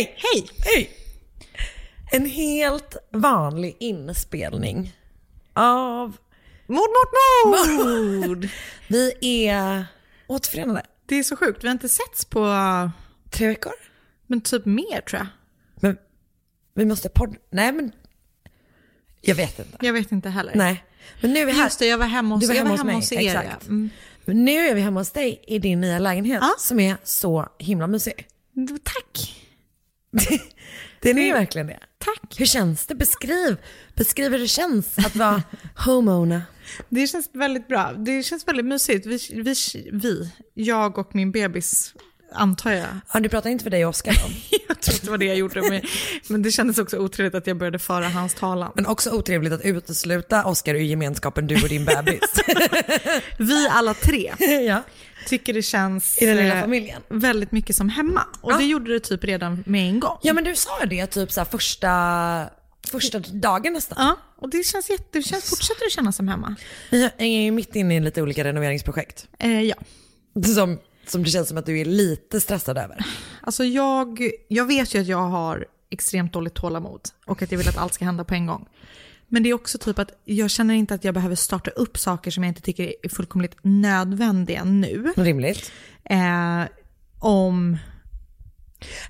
Hej, hej, hej. En helt vanlig inspelning av Mord, mord, mord. Vi är återförenade. Det är så sjukt. Vi har inte setts på Tre veckor. men typ mer tror jag. Men vi måste podda. Nej men. Jag vet inte. Jag vet inte heller. Nej. Men nu är vi här. Just det, jag var hemma hos, Du var hemma var hos hemma mig, hos er. exakt. Mm. Nu är vi hemma hos dig i din nya lägenhet Ja. som är så himla mysig. Tack. Det är det, verkligen det. Tack. Hur känns det? Beskriv, beskriv hur det känns att vara homona. Det känns väldigt bra. Det känns väldigt mysigt. Vi, vi, vi jag och min bebis, antar jag. Ja, du pratar inte för dig och Oskar då? Jag tror att det var det jag gjorde. Men, men det kändes också otrevligt att jag började föra hans talan. Men också otrevligt att utesluta Oskar ur gemenskapen du och din bebis. Vi alla tre ja. Tycker det känns I den lilla eh, familjen. väldigt mycket som hemma. Och Ja. det gjorde det typ redan med en gång. ja, men du sa det typ så första, första dagen nästan. Ja, och det känns jätte, det känns, fortsätter att kännas som hemma. Vi är ju mitt inne i lite olika renoveringsprojekt. Eh, ja. Som, som det känns som att du är lite stressad över. Alltså jag, jag vet ju att jag har extremt dåligt tålamod och att jag vill att allt ska hända på en gång. Men det är också typ att jag känner inte att jag behöver starta upp saker som jag inte tycker är fullkomligt nödvändiga nu. Rimligt. Eh, om,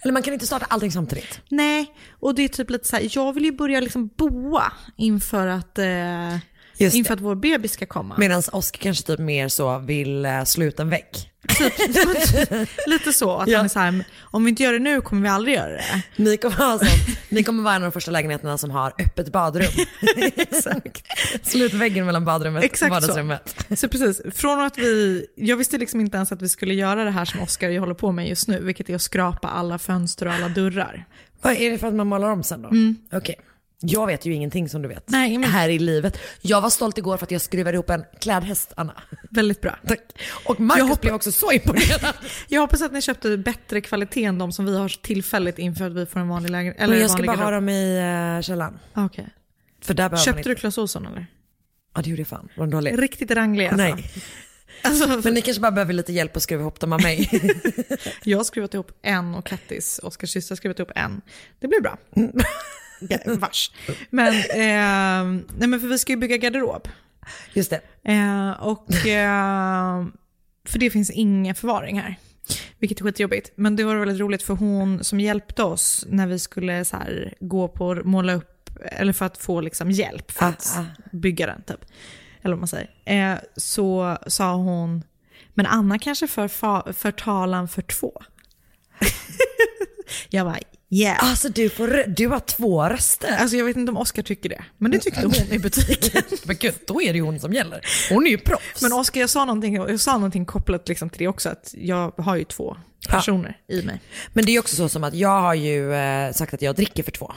Eller man kan inte starta allting samtidigt. nej, och det är typ lite så här, jag vill ju börja liksom boa inför att, eh, Just inför det. att vår bebis ska komma. Medan Oskar kanske typ mer så vill uh, sluta en vägg. Lite så, att Ja. han är så här, om vi inte gör det nu kommer vi aldrig göra det. Ni kommer, ha ni kommer vara en av de första lägenheterna som har öppet badrum. Exakt. Slutväggen mellan badrummet och Exakt så. vardagsrummet. Så precis, från att vi, jag visste liksom inte ens att vi skulle göra det här som Oskar håller på med just nu, vilket är att skrapa alla fönster och alla dörrar. Vad är det för att man målar om sen då? Okej. Jag vet ju ingenting som du vet. Nej, men- Här i livet. Jag var stolt igår för att jag skruvade ihop en klädhäst, Anna. Väldigt bra. Tack. Och Marcus Jag hoppas- blev också så imponerad. Jag hoppas att ni köpte bättre kvalitet än de som vi har tillfälligt inför att vi får en vanlig lägenhet. Eller Men jag ska bara ha dem i uh, källaren. Okej. För där behöver man Köpte inte. du Clas Ohlson eller? Ja det gjorde jag fan. Var den dålig? Riktigt ranglig alltså. Nej. Alltså, Men ni kanske bara behöver lite hjälp att skruva ihop dem av mig. jag har skruvat ihop en och Kattis, Oskars syster, har skruvat ihop en. Det blir bra. Vars. Men, eh, nej men för vi ska ju bygga garderob. Just det. Eh, och, eh, för det finns ingen förvaring här. Vilket är skitjobbigt. Men det var väldigt roligt för hon som hjälpte oss när vi skulle så här, gå på måla upp, eller för att få liksom hjälp för Ah, att ah. bygga den typ. Eller vad man säger. Eh, så sa hon, men Anna kanske för, för talan för två. Jag bara, Yeah. Alltså du, får, du har två röster. Alltså jag vet inte om Oscar tycker det, men det tyckte hon i butiken. Men gud, då är det ju hon som gäller. Hon är ju proffs. Men Oscar, jag sa någonting, jag sa någonting kopplat liksom till det också, att jag har ju två personer i mig. Men det är också så som att jag har ju eh, sagt att jag dricker för två.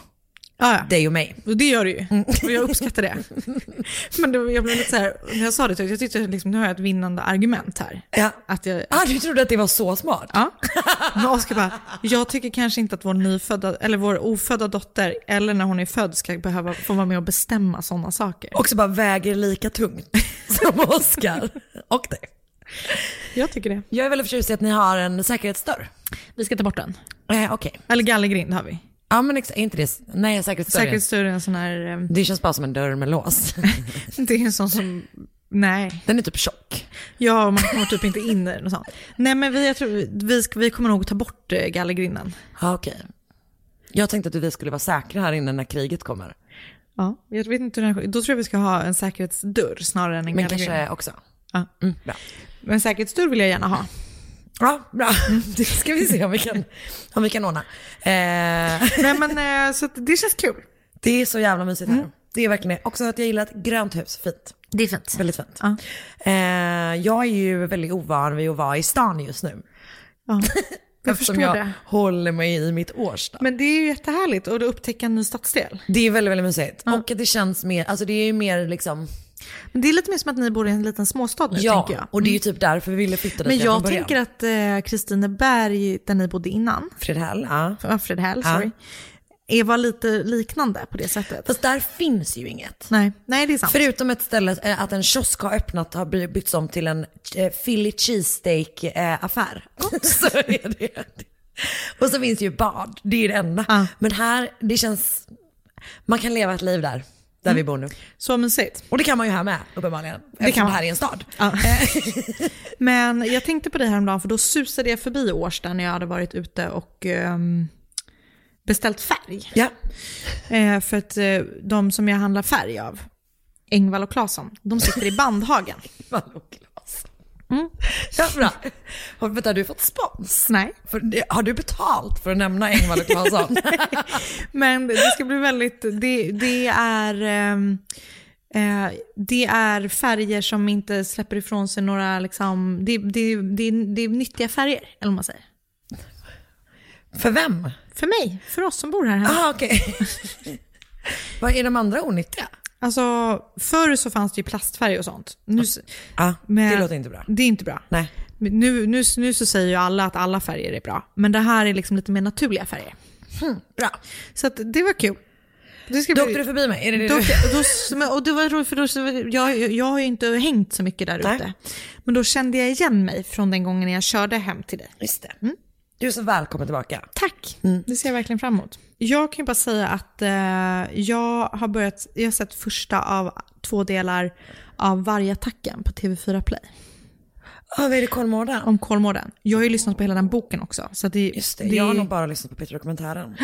Ja, ja. Dig och mig. Och det gör du ju. Och jag uppskattar det. Men det, jag blev lite så här, när jag sa det, jag tyckte liksom, nu har jag ett vinnande argument här. Ja. Att jag, Ah, du trodde att det var så smart? ja. Men Oskar bara, jag tycker kanske inte att vår nyfödda, eller vår ofödda dotter, eller när hon är född, ska behöva få vara med och bestämma sådana saker. Också bara väger lika tungt som Oscar. och dig. Jag tycker det. Jag är väldigt förtjust i att ni har en säkerhetsdörr. Vi ska ta bort den. Eh, Okej. Eller gallergrind har vi. Ja men är inte det, nej säkerhetsdörr. Säkerhetsdörr är en sån här, eh, Det känns bara som en dörr med lås. det är en sån som, nej. Den är typ tjock. Ja, man kommer typ inte in i den och sånt. Nej men vi, jag tror, vi, vi kommer nog ta bort eh, gallergrinden. Ja okej. Jag tänkte att vi skulle vara säkra här inne när kriget kommer. Ja, jag vet inte hur den, då tror jag vi ska ha en säkerhetsdörr snarare än en Men gallergrind. kanske också. Ja. Mm, bra. Men säkerhetsdörr vill jag gärna ha. Ja, bra. Det ska vi se om vi kan, om vi kan ordna. Eh, Nej men eh, så att det känns kul. det är så jävla mysigt här. Det är verkligen det. Också att jag gillar ett grönt hus. Fint. Det är fint. Väldigt fint. Ja. Eh, jag är ju väldigt ovan vid att vara i stan just nu. Ja. Jag Eftersom jag det. håller mig i mitt Årsta. Men det är ju jättehärligt och då upptäcka en ny stadsdel. Det är väldigt, väldigt mysigt. Och det känns mer, alltså det är ju mer liksom, Men det är lite mer som att ni bor i en liten småstad nu ja, tänker jag. och det är ju typ därför vi ville flytta dit Men jag tänker att eh, Kristineberg, där ni bodde innan, Fredhäll, ja. ja, Fredhäll, Ja. sorry, är, var lite liknande på det sättet. Fast där finns ju inget. Nej, nej det är sant. Förutom ett ställe, eh, att en kiosk har öppnat har by- byggts om till en eh, Philly cheesesteak eh, affär. så är det. Och så finns det ju bad, det är det enda. Ja. Men här, det känns, man kan leva ett liv där, där Mm. vi bor nu. Så mysigt. Och det kan man ju här med uppenbarligen, det kan man. här är en stad. Ja. Men jag tänkte på det häromdagen för då susade jag förbi Årsta när jag hade varit ute och ehm, beställt färg. Ja. Eh, för att eh, de som jag handlar färg av, Engvall och Claesson, de sitter i Bandhagen. Claes. Ja, bra. Har, vänta, har du fått spons? Nej, För, har du betalt för att nämna Engvall och Claesson? men det ska bli väldigt, det, det är... ehm, Eh, det är färger som inte släpper ifrån sig några, liksom, det, det, det, det är nyttiga färger, eller vad man säger. för vem? För mig, för oss som bor här hemma. Ah, okej. Vad är de andra onyttiga? Alltså, förr så fanns det ju plastfärg och sånt. Nu, Ja, men- det låter inte bra. Det är inte bra. Nej. Nu, nu, nu så säger ju alla att alla färger är bra, men det här är liksom lite mer naturliga färger. Bra. Så att det var kul. Det ska Då bli- åkte du förbi mig? Är det det åkte- då, och det var roligt för då, jag, jag har ju inte hängt så mycket där ute. Men då kände jag igen mig från den gången jag körde hem till dig. Just det. Du är så välkommen tillbaka. Tack, det ser jag verkligen fram emot. Jag kan ju bara säga att eh, jag har börjat, jag har sett första av två delar av Vargattacken på TV4 Play. Ja, vad är det Kolmården? Om Kolmården. Jag har ju lyssnat på hela den boken också. Så det, Just det, jag har nog bara lyssnat på Peter Dokumentären.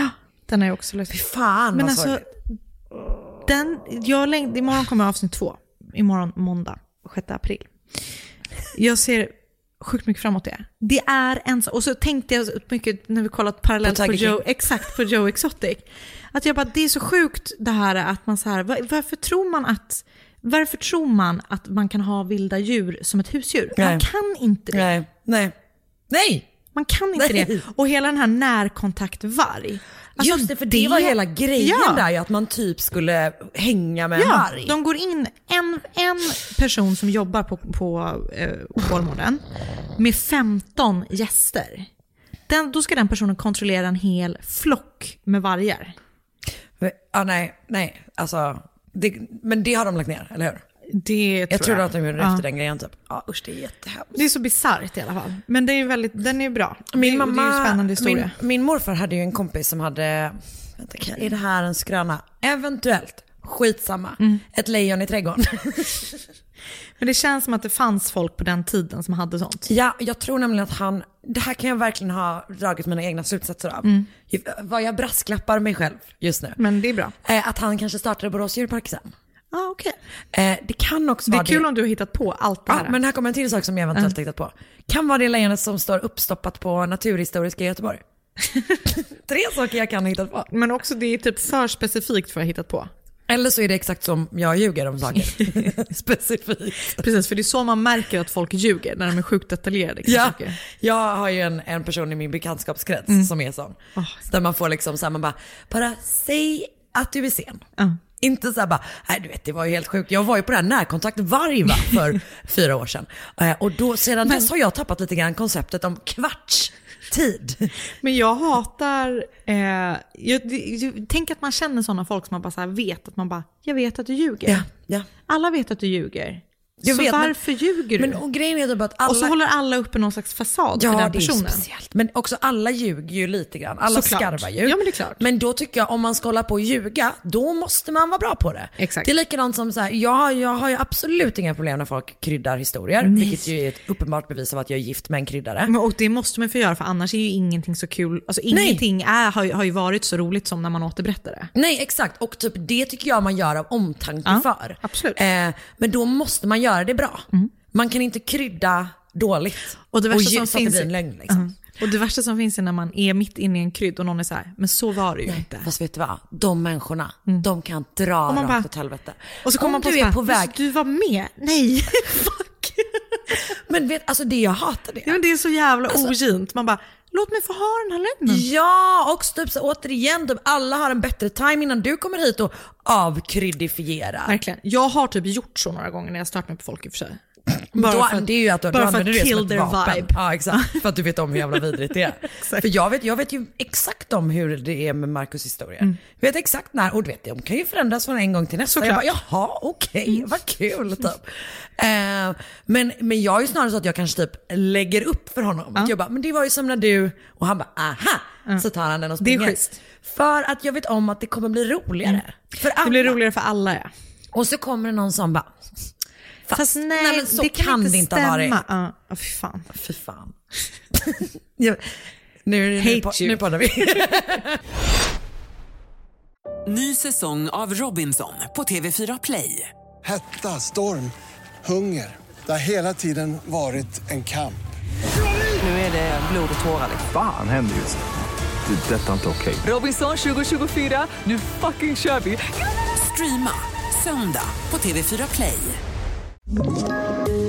Den har jag också lyssnat Fy fan Men vad alltså, sorgligt. den, jag läng, imorgon kommer avsnitt två. Imorgon måndag, 6 april. Jag ser sjukt mycket framåt det. Det är en så- och så tänkte jag mycket när vi kollat parallellt På på, Joe, exakt på Joe Exotic. Att jag bara, det är så sjukt det här att man så här, var, varför tror man att varför tror man att man kan ha vilda djur som ett husdjur? Man Nej. kan inte det. Nej, nej. Nej! Man kan inte Nej. det. Och hela den här närkontaktvarg. Alltså, Just det, för det, var hela grejen Ja. där ju, att man typ skulle hänga med en Ja, varg. de går in, en, en person som jobbar på, på eh, Kolmården med 15 gäster. Den, då ska den personen kontrollera en hel flock med vargar. Ja, nej, nej. Alltså, det, men det har de lagt ner, eller hur? Det Jag tror att de gjorde det Ja. efter den grejen typ. Ja usch det är jättehemskt. Det är så bisarrt i alla fall. Men det är väldigt, den är bra. Min det, mamma, det är ju en spännande historia. Min, min morfar hade ju en kompis som hade, vänta, är det här en skröna? Eventuellt, skitsamma. Mm. Ett lejon i trädgården. Men det känns som att det fanns folk på den tiden som hade sånt. ja, jag tror nämligen att han, det här kan jag verkligen ha dragit mina egna slutsatser av. Mm. Vad jag brasklappar mig själv just nu. Men det är bra. Eh, att han kanske startade Borås djurpark sen. Ah, okay. Eh, det kan också Det är vara kul det. om du har hittat på allt det Ja, här. men här kommer en till sak som jag eventuellt hittat på. Kan vara det lejonet som står uppstoppat på Naturhistoriska i Göteborg. Tre saker jag kan ha hittat på. Men också det är typ för specifikt för att ha hittat på. Eller så är det exakt som jag ljuger om saker. Specifikt. Precis, för det är så man märker att folk ljuger, när de är sjukt detaljerade Ja, saker. jag har ju en, en person i min bekantskapskrets som är sån. Där man får liksom så här, man bara, bara säg att du är sen. Ja. Inte så här bara, nej du vet det var ju helt sjukt. Jag var ju på det här närkontakt varg va, för fyra år sedan. Eh, och då, sedan dess har jag tappat lite grann konceptet om kvartstid. Men jag hatar, eh, jag, jag, tänk att man känner sådana folk som man bara vet att man bara, jag vet att du ljuger. Ja, ja. Alla vet att du ljuger. Jag så vet, men- varför ljuger du? Men och grejen är typ att alla... Och så håller alla uppe någon slags fasad Ja, för den det är personen. speciellt. Men också alla ljuger ju lite grann. Alla Såklart. skarvar ju. Ja, men det är klart. Men då tycker jag om man ska hålla på och ljuga, då måste man vara bra på det. Exakt. Det är likadant som så här, jag, jag har ju absolut inga problem när folk kryddar historier. Vilket ju är ett uppenbart bevis av att jag är gift med en kryddare. Men, och det måste man få göra för annars är ju ingenting så kul. Alltså ingenting är, har, ju- har ju varit så roligt som när man återberättar det. Nej exakt, och typ det tycker jag man gör av omtanke Ja, för. absolut. Eh, men då måste man göra det bra. Man kan inte krydda dåligt Och det värsta ge- som så att finns det blir en lögn. Liksom. Mhm. Och det värsta som finns är när man är mitt inne i en krydd och någon är så här, men så var det ju inte. Fast vet du vad? De människorna, de kan dra Och rakt bara- åt helvete. Och så kommer Om man på du är på väg, "Just, Du var med? Nej, fuck. men vet, alltså det jag hatar det. Ja, men det är så jävla Alltså- ogint. Man bara, låt mig få ha den här lögnen. Ja, och typ så, återigen, typ, alla har en bättre time innan du kommer hit och avkryddifierar. Verkligen. Jag har typ gjort så några gånger när jag stört mig på folk i och för sig. Bara Då, för att- det är ju att du, bara du för använder att det som ett vapen. vibe. Ja, exakt. För att du vet om hur jävla vidrigt det är. För jag vet, jag vet ju exakt om hur det är med Marcus historia. Mm. Jag vet exakt när, och du vet, de kan ju förändras från en gång till nästa. Såklart. Jag bara, jaha, okej, Mm. vad kul typ. Eh, men, men jag är ju snarare så att jag kanske typ lägger upp för honom. Att jag bara, men det var ju som när du, och han bara, aha. Så tar han den och Det är springer. schysst. För att jag vet om att det kommer bli roligare. För alla. Det blir roligare för alla ja. Och så kommer det någon som bara, fast, Fast nej, nej men så det kan, inte det inte ha varit. stämma. Ja, ja, fy fan. Fy fan. Jag, nu, nu, Hate po- you. nu poddar vi. Ny säsong av Robinson på TV4 Play. Hetta, storm, hunger. Det har hela tiden varit en kamp. Nu är det blod och tårar. liksom. Fan händer just nu. Det. är Detta är inte okej. Robinson 2024, nu fucking kör vi! Streama söndag på TV4 Play. Thank you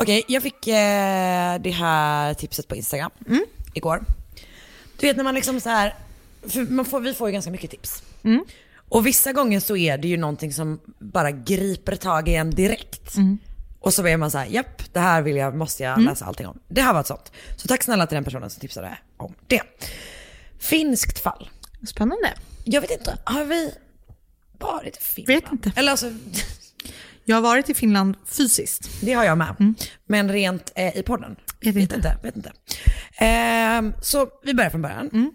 Okej, jag fick eh, det här tipset på Instagram igår. Du vet när man liksom så här, man får, vi får ju ganska mycket tips. Och vissa gånger så är det ju någonting som bara griper tag i en direkt. Och så är man så här, japp, det här vill jag, måste jag läsa allting om. Det här var ett sånt. Så tack snälla till den personen som tipsade om det. Finskt fall. Spännande. Jag vet inte, har vi varit i Finland? Vet inte. Eller alltså, Jag har varit i Finland fysiskt. Det har jag med. Men rent eh, i podden? Vet inte. inte. Vet inte. Ehm, så vi börjar från början.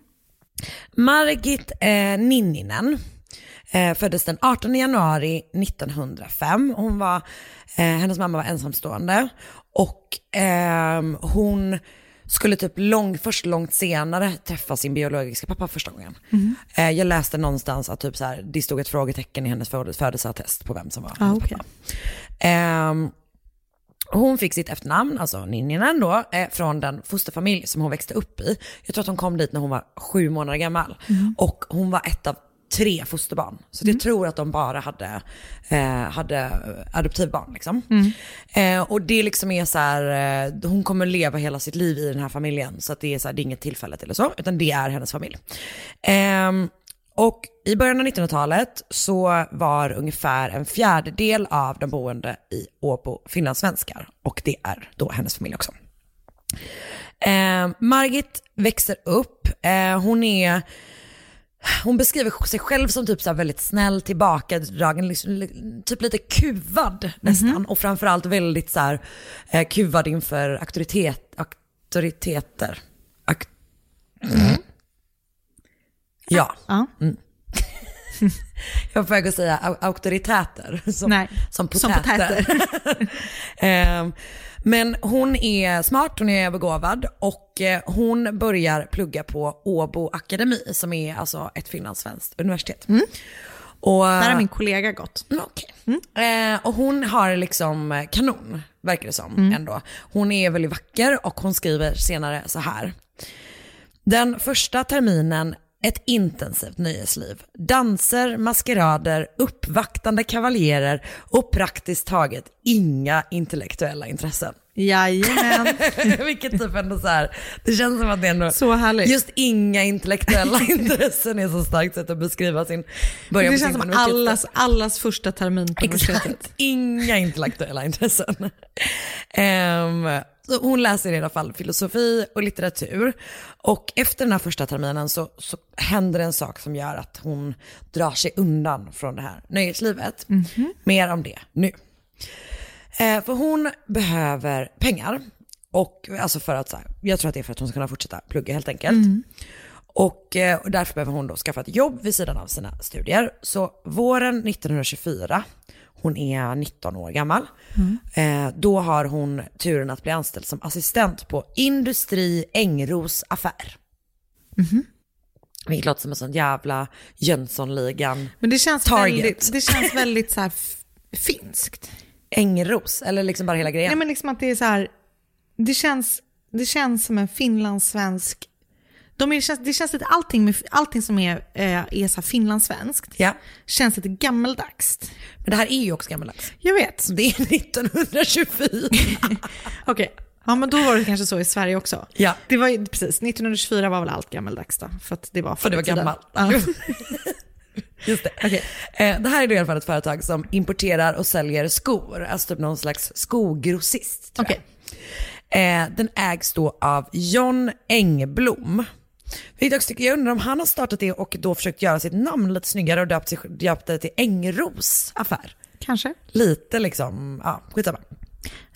Margit eh, Ninninen eh, föddes den 18 januari 1905. Hon var, eh, hennes mamma var ensamstående och ehm, hon skulle typ lång, först långt senare träffa sin biologiska pappa första gången. Eh, jag läste någonstans att typ så här, det stod ett frågetecken i hennes födelse- födelseattest på vem som var Ah, hennes okej. pappa. Ehm, hon fick sitt efternamn, alltså Ninninen då, eh, från den fosterfamilj som hon växte upp i. Jag tror att hon kom dit när hon var sju månader gammal. Och hon var ett av tre fosterbarn. Så jag tror att de bara hade, eh, hade adoptivbarn. Liksom. Eh, och det liksom är så här, eh, hon kommer leva hela sitt liv i den här familjen. Så det är, så här, det är inget tillfälligt eller så, utan det är hennes familj. Ehm, och i början av 1900-talet så var ungefär en fjärdedel av de boende i Åbo finlandssvenskar. Och det är då hennes familj också. Eh, Margit växer upp, eh, hon är hon beskriver sig själv som typ så väldigt snäll, tillbakadragen, liksom, li- typ lite kuvad nästan. Och framförallt väldigt så här, eh, kuvad inför auktoritet, auktoriteter. Ak- Ja. Mm. Jag var på väg att säga au- auktoritäter. Som, Nej, som som potäter. Ehm, Men hon är smart, hon är begåvad och eh, hon börjar plugga på Åbo Akademi som är alltså ett finlandssvenskt universitet. Och, Där har min kollega gått. Mm, Okej. Eh, och hon har liksom eh, kanon, verkar det som Mm. ändå. Hon är väldigt vacker och hon skriver senare så här. Den första terminen ett intensivt nöjesliv. Danser, maskerader, uppvaktande kavaljerer och praktiskt taget inga intellektuella intressen. Jajamän. Vilket typ ändå så här, det känns som att det ändå, Så härligt. just inga intellektuella intressen är så starkt sätt att beskriva sin början Det känns som allas, allas första termin på universitetet. Inga intellektuella intressen. Ehm, så hon läser i alla fall filosofi och litteratur. Och efter den här första terminen så, så händer en sak som gör att hon drar sig undan från det här nöjeslivet. Mer om det nu. Eh, för hon behöver pengar. Och, alltså för att, så här, jag tror att det är för att hon ska kunna fortsätta plugga helt enkelt. Och, eh, och därför behöver hon då skaffa ett jobb vid sidan av sina studier. Så våren 1924, hon är 19 år gammal, eh, då har hon turen att bli anställd som assistent på Industri Engros affär. Vilket låter som en sån jävla Jönssonligan Men det känns Target. väldigt, det känns väldigt så finskt. Engros, eller liksom bara hela grejen. Nej men liksom att det är så här, det känns, det känns som en finlandssvensk, de är, det känns, lite allting, med, allting som är, eh, är så finlandssvenskt Ja. känns lite gammeldags. Men det här är ju också gammaldags. Jag vet. Det är 1924. Okej, ja men då var det kanske så i Sverige också. Ja. Det var ju precis, 1924 var väl allt gammeldags då, för att det var För det var gammalt. Ja. Just det. Eh, det här är då i alla fall ett företag som importerar och säljer skor, alltså typ någon slags skogrossist. jag. Eh, den ägs då av John Engblom. Vilket jag undrar om han har startat det och då försökt göra sitt namn lite snyggare och döpt, döpt det till Engros affär. Kanske. Lite liksom, ja skitsamma.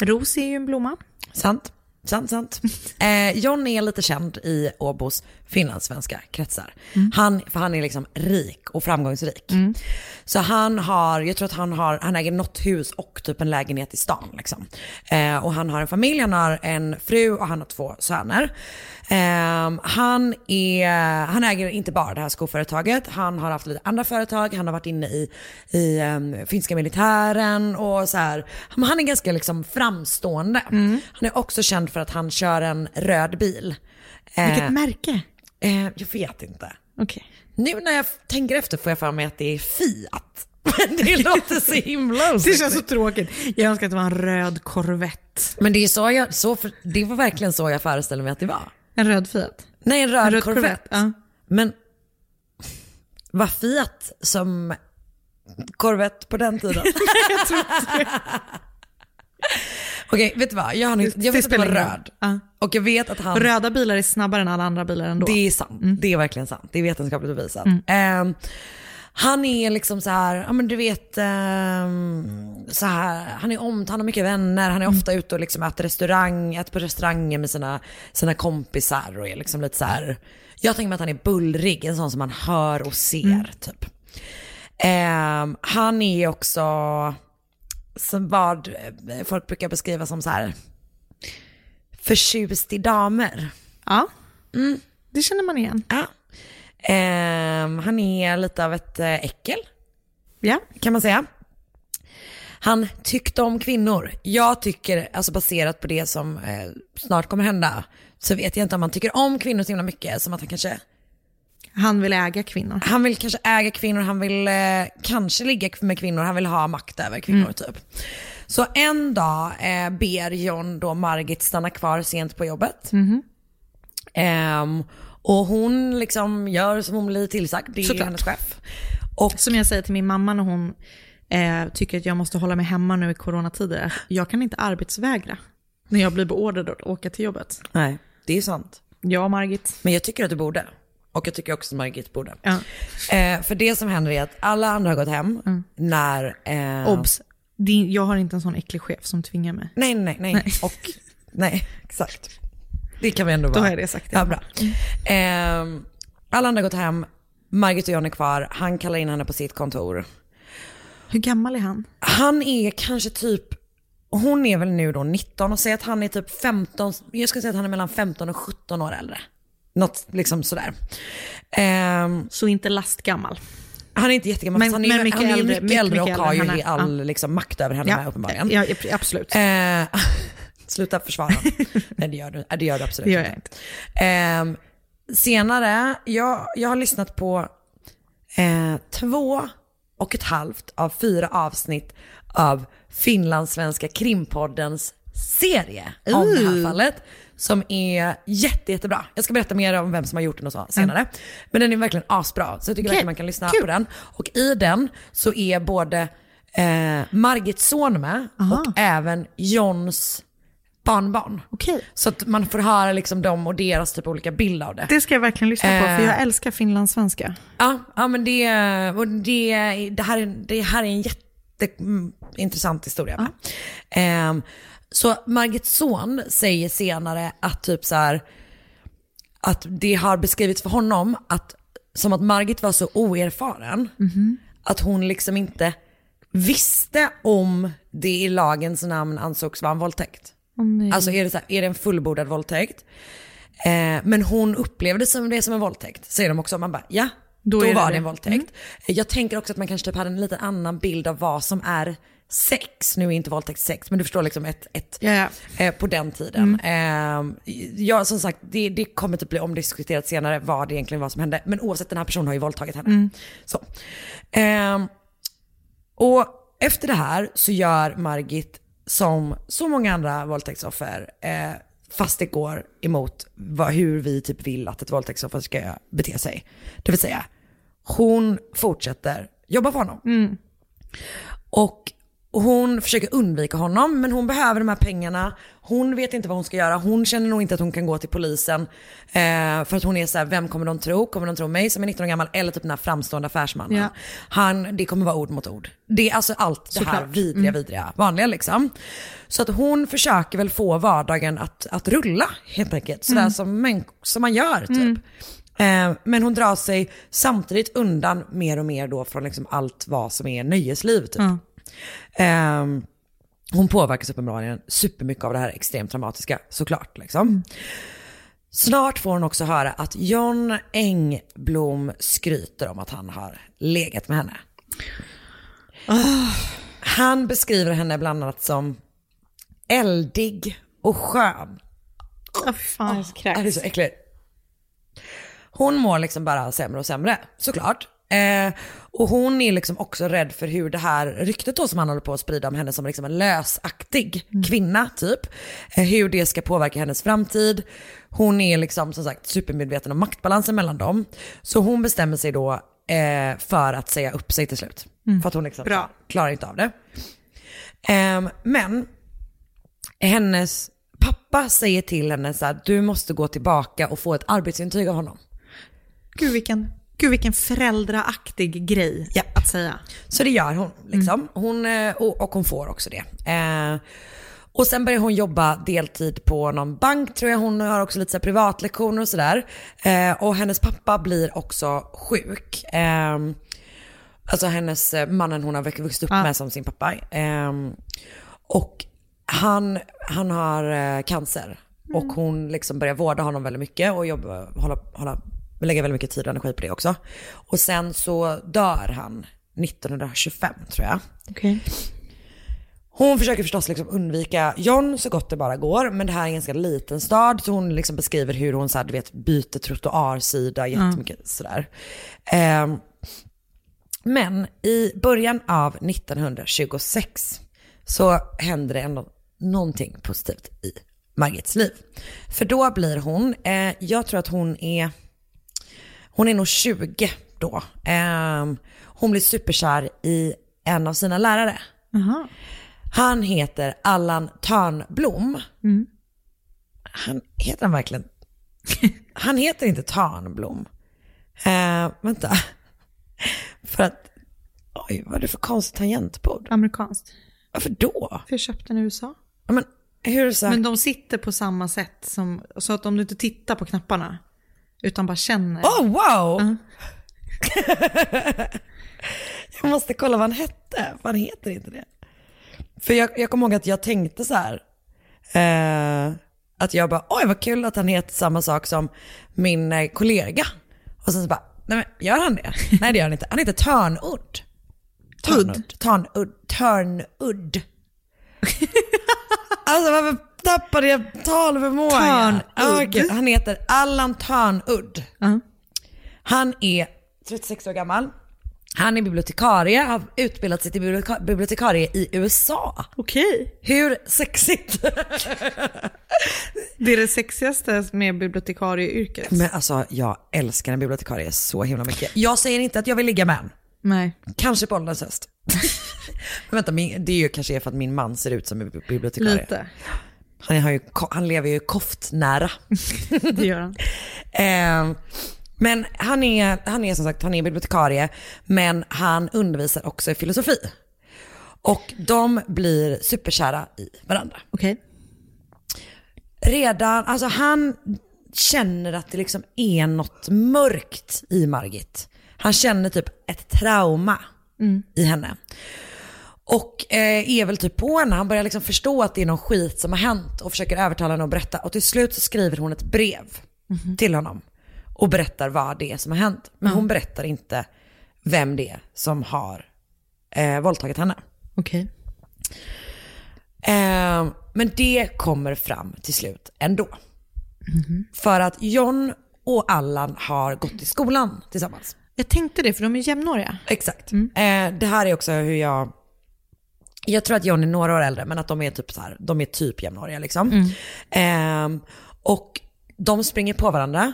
Ros är ju en blomma. Sant, sant, sant. Eh, John är lite känd i Åbos finlandssvenska kretsar. Han, för han är liksom rik och framgångsrik. Så han har, jag tror att han har, han äger något hus och typ en lägenhet i stan liksom. Eh, och han har en familj, han har en fru och han har två söner. Eh, han, är, han äger inte bara det här skoföretaget, han har haft lite andra företag, han har varit inne i, i eh, finska militären och så här. Han är ganska liksom framstående. Han är också känd för att han kör en röd bil. Eh, Vilket märke? Eh, jag vet inte. Okej. Nu när jag tänker efter får jag för mig att det är Fiat. Men det låter så himla Det osexigt. känns så tråkigt. Jag önskar att det var en röd Corvette. Men det, är så jag, så för, det var verkligen så jag föreställde mig att det var. En röd Fiat. Nej, en röd, En röd Corvette. Corvette, ja. Men var Fiat som Corvette på den tiden? jag tror inte. Okej, vet du vad? Jag, har, inte- jag vet att det var röd. Ja. Och jag vet att han... Röda bilar är snabbare än alla andra bilar ändå. Det är sant. Det är verkligen sant. Det är vetenskapligt bevisat. Mm. Ehm, han är liksom så här, ja men du vet, ehm, så här, han är om, han har mycket vänner, han är Mm. ofta ute och liksom äter restaurang, äter på restauranger med sina, sina kompisar och är liksom lite så här. jag tänker mig att han är bullrig, en sån som man hör och ser Mm. typ. Ehm, han är också, som vad folk brukar beskriva som så här, förtjust i damer. Ja, det känner man igen. Ja. Ehm, han är lite av ett eh, äckel, Ja. kan man säga. Han tyckte om kvinnor. Jag tycker, alltså baserat på det som eh, snart kommer hända, så vet jag inte om han tycker om kvinnor så himla mycket. Som att han kanske, Han vill äga kvinnor. han vill kanske äga kvinnor, han vill eh, kanske ligga med kvinnor, han vill ha makt över kvinnor typ. Så en dag eh, ber John då Margit stanna kvar sent på jobbet. Ehm, och hon liksom gör som hon blir tillsagd, det är Såklart. hennes chef. Och Som jag säger till min mamma när hon eh, tycker att jag måste hålla mig hemma nu i coronatider. Jag kan inte arbetsvägra när jag blir beordrad att åka till jobbet. Nej, det är sant. Ja, Margit. Men jag tycker att du borde. Och jag tycker också att Margit borde. Ja. Eh, för det som händer är att alla andra har gått hem när... Eh, Obs! Din, jag har inte en sån äcklig chef som tvingar mig. Nej, nej, nej. Nej. Och, nej, exakt. Det kan vi ändå Då vara. har jag det sagt. Ja, bra. Ehm, alla andra har gått hem, Margit och John är kvar, han kallar in henne på sitt kontor. Hur gammal är han? Han är kanske typ, hon är väl nu då 19 och säger att han är typ 15, jag skulle säga att han är mellan 15 och 17 år äldre. Något liksom sådär. Ehm, Så inte lastgammal. han är inte jättegammal, Men- han är, men mycket han är äldre, mycket, mycket, äldre och mycket har ju äldre all liksom, makt över henne med uppenbarligen. Ja, ja, absolut. Eh, sluta försvara. Nej det gör du, det gör du absolut Det gör jag inte. Eh, senare, jag, jag har lyssnat på eh, två och ett halvt av fyra avsnitt av Finlandssvenska krimpoddens serie om det här Ooh. fallet. Som är jätte, jättebra. Jag ska berätta mer om vem som har gjort den och så senare. Men den är verkligen asbra. Så jag tycker Okej, verkligen man kan lyssna kul. på den. Och i den så är både eh, Margits son med och även Johns barnbarn. Okej. Så att man får höra liksom dem och deras typ olika bild av det. Det ska jag verkligen lyssna på, för Eh. jag älskar finlandssvenska. Ja, ja men det, och det, det, här, är, det här är en jätteintressant historia. med. Ehm, så Margits son säger senare att typ så här, att det har beskrivits för honom att, som att Margit var så oerfaren att hon liksom inte visste om det i lagens namn ansågs vara en våldtäkt. Nej. Alltså är det, så här, är det en fullbordad våldtäkt? Eh, men hon upplevde som det som en våldtäkt, säger de också. Man bara, ja, Då då, var det. en våldtäkt. Jag tänker också att man kanske typ hade en lite annan bild av vad som är sex. Nu är inte våldtäkt sex, men du förstår liksom ett, ett ja. eh, på den tiden. Eh, ja, som sagt, det, det kommer typ bli omdiskuterat senare vad det egentligen var som hände. Men oavsett, den här personen har ju våldtagit henne. Så. Eh, och efter det här så gör Margit som så många andra våldtäktsoffer, eh, fast det går emot vad, hur vi typ vill att ett våldtäktsoffer ska bete sig. Det vill säga, hon fortsätter jobba för honom. Och hon försöker undvika honom, men hon behöver de här pengarna. Hon vet inte vad hon ska göra. Hon känner nog inte att hon kan gå till polisen. Eh, för att hon är så här, vem kommer de tro? Kommer de tro mig som är 19 år gammal? Eller typ den här framstående affärsmannen. Ja. Han, det kommer vara ord mot ord. Det är alltså allt det här Såklart. vidriga, vidriga, vanliga liksom. Så att hon försöker väl få vardagen att, att rulla helt enkelt. Sådär som, mänk- som man gör typ. Eh, men hon drar sig samtidigt undan mer och mer då från liksom allt vad som är nöjesliv typ. Ehm, hon påverkas uppenbarligen supermycket av det här extremt traumatiska, såklart. Liksom. Snart får hon också höra att John Engblom skryter om att han har legat med henne. Han beskriver henne bland annat som eldig och skön. Oh, fan, jag kräks. Är det så äckligt? Hon mår liksom bara sämre och sämre, såklart. Eh, och hon är liksom också rädd för hur det här ryktet då som han håller på att sprida om henne som liksom en lösaktig kvinna typ. Eh, hur det ska påverka hennes framtid. Hon är liksom som sagt supermedveten om maktbalansen mellan dem. Så hon bestämmer sig då eh, för att säga upp sig till slut. För att hon liksom Bra. klarar inte av det. Ehm, men hennes pappa säger till henne så här, du måste gå tillbaka och få ett arbetsintyg av honom. Gud, vilken, gud vilken föräldraaktig grej Ja. att säga. Så det gör hon. Liksom. hon eh, och, hon får också det. Eh, och sen börjar hon jobba deltid på någon bank tror jag. Hon har också lite så privatlektioner och sådär. Eh, och hennes pappa blir också sjuk. Eh, alltså hennes, eh, mannen hon har vuxit upp Ja. med som sin pappa. Eh, och han, han har cancer. Och hon liksom börjar vårda honom väldigt mycket och jobba, hålla, hålla, lägga väldigt mycket tid och energi på det också. Och sen så dör han 1925 tror jag. Okej. Hon försöker förstås liksom undvika John så gott det bara går, men det här är en ganska liten stad så hon liksom beskriver hur hon så här, du vet, byter trottoarsida jättemycket sådär. Ehm, men i början av 1926 så händer det ändå någonting positivt i Margits liv. För då blir hon, eh, jag tror att hon är, hon är nog 20 då. Ehm, hon blir superkär i en av sina lärare. Jaha. Han heter Allan Törnblom. Han heter han verkligen? Han heter inte Törnblom. Eh, vänta. För att, oj vad är det för konstigt tangentbord? Amerikanskt. Varför då? För jag köpte den i USA. Men hur så? Men de sitter på samma sätt som, så att om du inte tittar på knapparna utan bara känner. Oh wow! jag måste kolla vad han hette. Vad heter inte det? För jag, jag kommer ihåg att jag tänkte så här. Eh, att jag bara, oj vad kul att han heter samma sak som min eh, kollega. Och sen så bara, nej men gör han det? nej det gör han inte. Han heter Törnudd. Törnudd. Törnudd. Törnudd. alltså varför tappade jag talförmågan? Gud. Han heter Allan Törnudd. Han är 36 år gammal. Han är bibliotekarie, har utbildat sig till biblioteka- bibliotekarie i USA. Okej. Hur sexigt? Det är det sexigaste med bibliotekarieyrket. Men alltså jag älskar en bibliotekarie så himla mycket. Jag säger inte att jag vill ligga med en. Nej. Kanske på ålderns höst. Men vänta, det är ju kanske för att min man ser ut som en bibliotekarie. Lite. Han, har ju, han lever ju koftnära. Det gör han. Eh, men han är, han är som sagt han är bibliotekarie, men han undervisar också i filosofi. Och de blir superkära i varandra. Okej. Redan, alltså han känner att det liksom är något mörkt i Margit. Han känner typ ett trauma i henne. Och eh, är väl typ på henne, han börjar liksom förstå att det är någon skit som har hänt och försöker övertala henne att berätta. Och till slut så skriver hon ett brev till honom och berättar vad det är som har hänt. Men hon berättar inte vem det är som har eh, våldtagit henne. Okej. Eh, men det kommer fram till slut ändå. För att John och Allan har gått i skolan tillsammans. Jag tänkte det, för de är jämnåriga. Exakt. Eh, det här är också hur jag... Jag tror att John är några år äldre, men att de är typ så här, de är typ jämnåriga liksom. Eh, och de springer på varandra.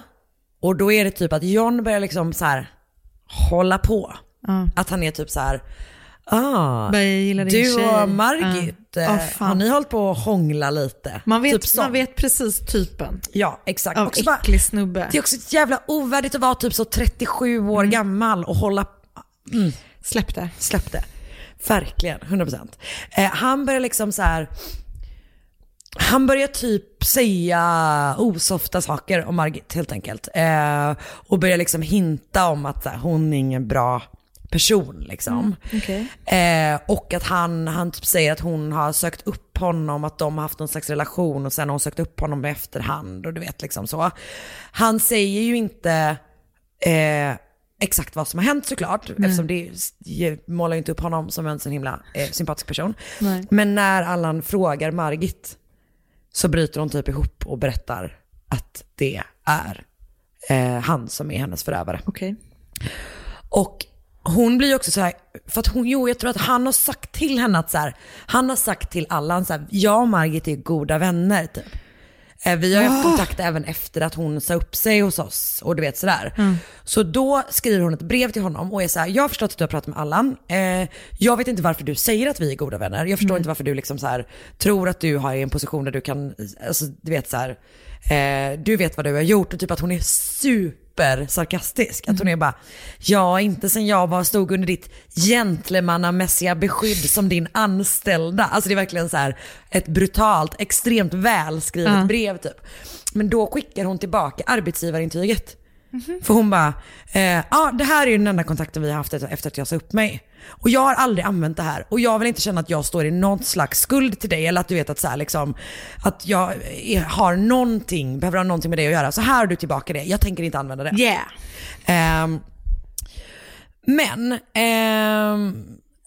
Och då är det typ att John börjar liksom så här hålla på. Att han är typ så här, ah, du och Margit, Åh, fan. har ni hållit på att hångla lite? Man vet, typ man vet precis typen Ja, exakt. av Också bara- äcklig snubbe. det är också jävla ovärdigt att vara typ så 37 år gammal och hålla... Mm. Släpp det. Släpp det. Verkligen, 100%. Eh, han börjar liksom så här... Han börjar typ säga osofta saker om Margit helt enkelt. Eh, och börjar liksom hinta om att här, hon är ingen bra person liksom. Eh, och att han, han typ säger att hon har sökt upp honom, att de har haft någon slags relation och sen har hon sökt upp honom i efterhand och du vet liksom så. Han säger ju inte eh, exakt vad som har hänt såklart, eftersom det målar ju inte upp honom som en så himla eh, sympatisk person. Nej. Men när Allan frågar Margit så bryter hon typ ihop och berättar att det är eh, han som är hennes förövare. Okej. Och hon blir ju också så här, för att hon, jo jag tror att han har sagt till henne att så här, han har sagt till Allan så här, jag och Margit är goda vänner typ. Eh, Vi har ju haft kontakt även efter att hon sa upp sig hos oss och du vet sådär. Så då skriver hon ett brev till honom och är så här, jag har förstått att du har pratat med Allan. Eh, jag vet inte varför du säger att vi är goda vänner. Jag förstår inte varför du liksom så här, tror att du har en position där du kan, alltså du vet så här, eh, du vet vad du har gjort och typ att hon är super sarkastisk. Att hon är bara, ja inte sen jag var stod under ditt gentlemannamässiga beskydd som din anställda. Alltså det är verkligen så här ett brutalt, extremt välskrivet brev typ. Men då skickar hon tillbaka arbetsgivarintyget. För hon bara, eh, ja ah, det här är ju den enda kontakten vi har haft efter att jag sa upp mig. Och jag har aldrig använt det här och jag vill inte känna att jag står i någon slags skuld till dig eller att du vet att så här, liksom, att jag har någonting, behöver ha någonting med det att göra. Så här har du tillbaka det, jag tänker inte använda det. Yeah. Ehm, men ehm,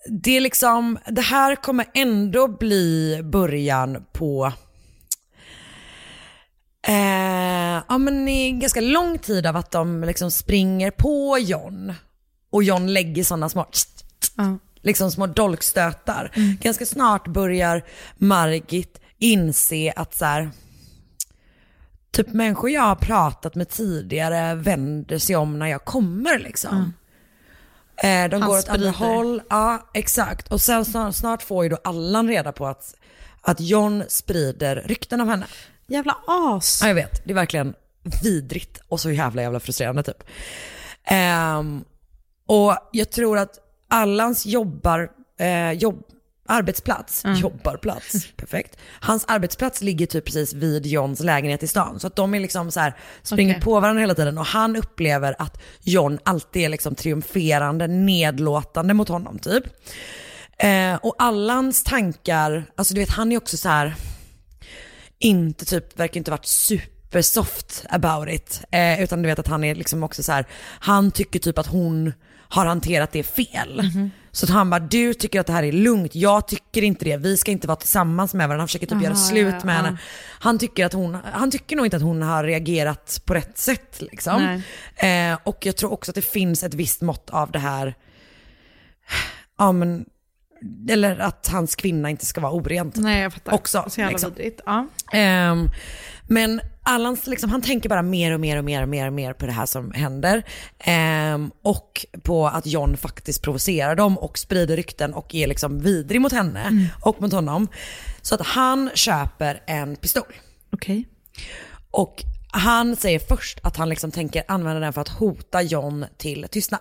det är liksom, det här kommer ändå bli början på eh, ja, men i ganska lång tid av att de liksom springer på John. Och John lägger sådana små, Ja. liksom små dolkstötar. Ganska snart börjar Margit inse att så här, typ människor jag har pratat med tidigare vänder sig om när jag kommer liksom. Eh, de Han går åt andra håll. Ja, exakt. Och sen snart, snart får ju då Allan reda på att, att John sprider rykten om henne. Jävla as. Ja, jag vet. Det är verkligen vidrigt och så jävla jävla frustrerande typ. Ehm, och jag tror att Allans jobbar, eh, jobb, arbetsplats, jobbarplats, perfekt. Hans arbetsplats ligger typ precis vid Johns lägenhet i stan. Så att de är liksom så här, springer Okej. på varandra hela tiden och han upplever att John alltid är liksom triumferande, nedlåtande mot honom typ. Eh, och Allans tankar, alltså du vet han är också så här inte typ, verkar inte varit supersoft about it. Eh, utan du vet att han är liksom också så här, han tycker typ att hon har hanterat det fel. Så att han bara, du tycker att det här är lugnt, jag tycker inte det, vi ska inte vara tillsammans med varandra. Han försöker typ göra Aha, slut ja, med ja. henne. Han tycker att hon, han tycker nog inte att hon har reagerat på rätt sätt liksom. Eh, och jag tror också att det finns ett visst mått av det här, ja men, eller att hans kvinna inte ska vara orent. Nej jag fattar. Också, Så jävla liksom. vidrigt. Ja. Ehm, men Allans, liksom, han tänker bara mer och mer och mer och mer och mer på det här som händer. Ehm, och på att John faktiskt provocerar dem och sprider rykten och är liksom vidrig mot henne och mot honom. Så att han köper en pistol. Okej. Och han säger först att han liksom tänker använda den för att hota John till tystnad.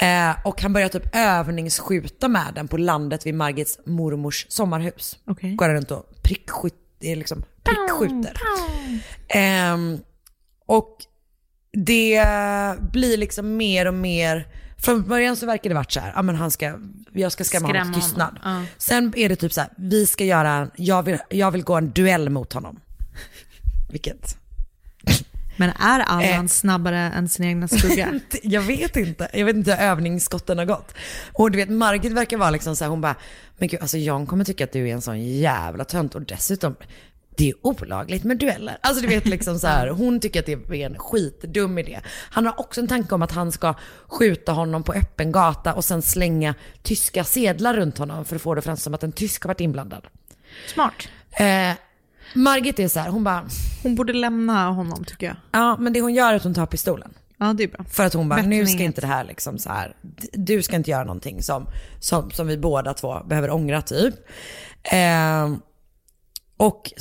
Eh, och han börjar typ övningsskjuta med den på landet vid Margits mormors sommarhus. Okej. Går runt och prickskjut, det är liksom prickskjuter. Ehm, och det blir liksom mer och mer, från början så verkar det varit så här, ja men han ska, jag ska skrämma, honom Skrämma till tystnad. honom, ja. Sen är det typ så här, vi ska göra, jag vill, jag vill gå en duell mot honom. Vilket, Men är Allan Eh. snabbare än sin egna skugga? jag vet inte, jag vet inte hur övningsskotten har gått. Och du vet Margit verkar vara liksom så här, hon bara, men gud alltså John kommer tycka att du är en sån jävla tönt och dessutom, det är olagligt med dueller. Alltså du vet liksom så här, hon tycker att det är en skitdum idé. Han har också en tanke om att han ska skjuta honom på öppen gata och sen slänga tyska sedlar runt honom för att få det fram som att en tysk har varit inblandad. Smart. Eh, Margit är så här, hon bara, Hon borde lämna honom tycker jag. ja men det hon gör är att hon tar pistolen. Ja det är bra. För att hon bara, Bättre nu ska inget. inte det här liksom så här, du ska inte göra någonting som, som, som vi båda två behöver ångra typ. Ehm, och,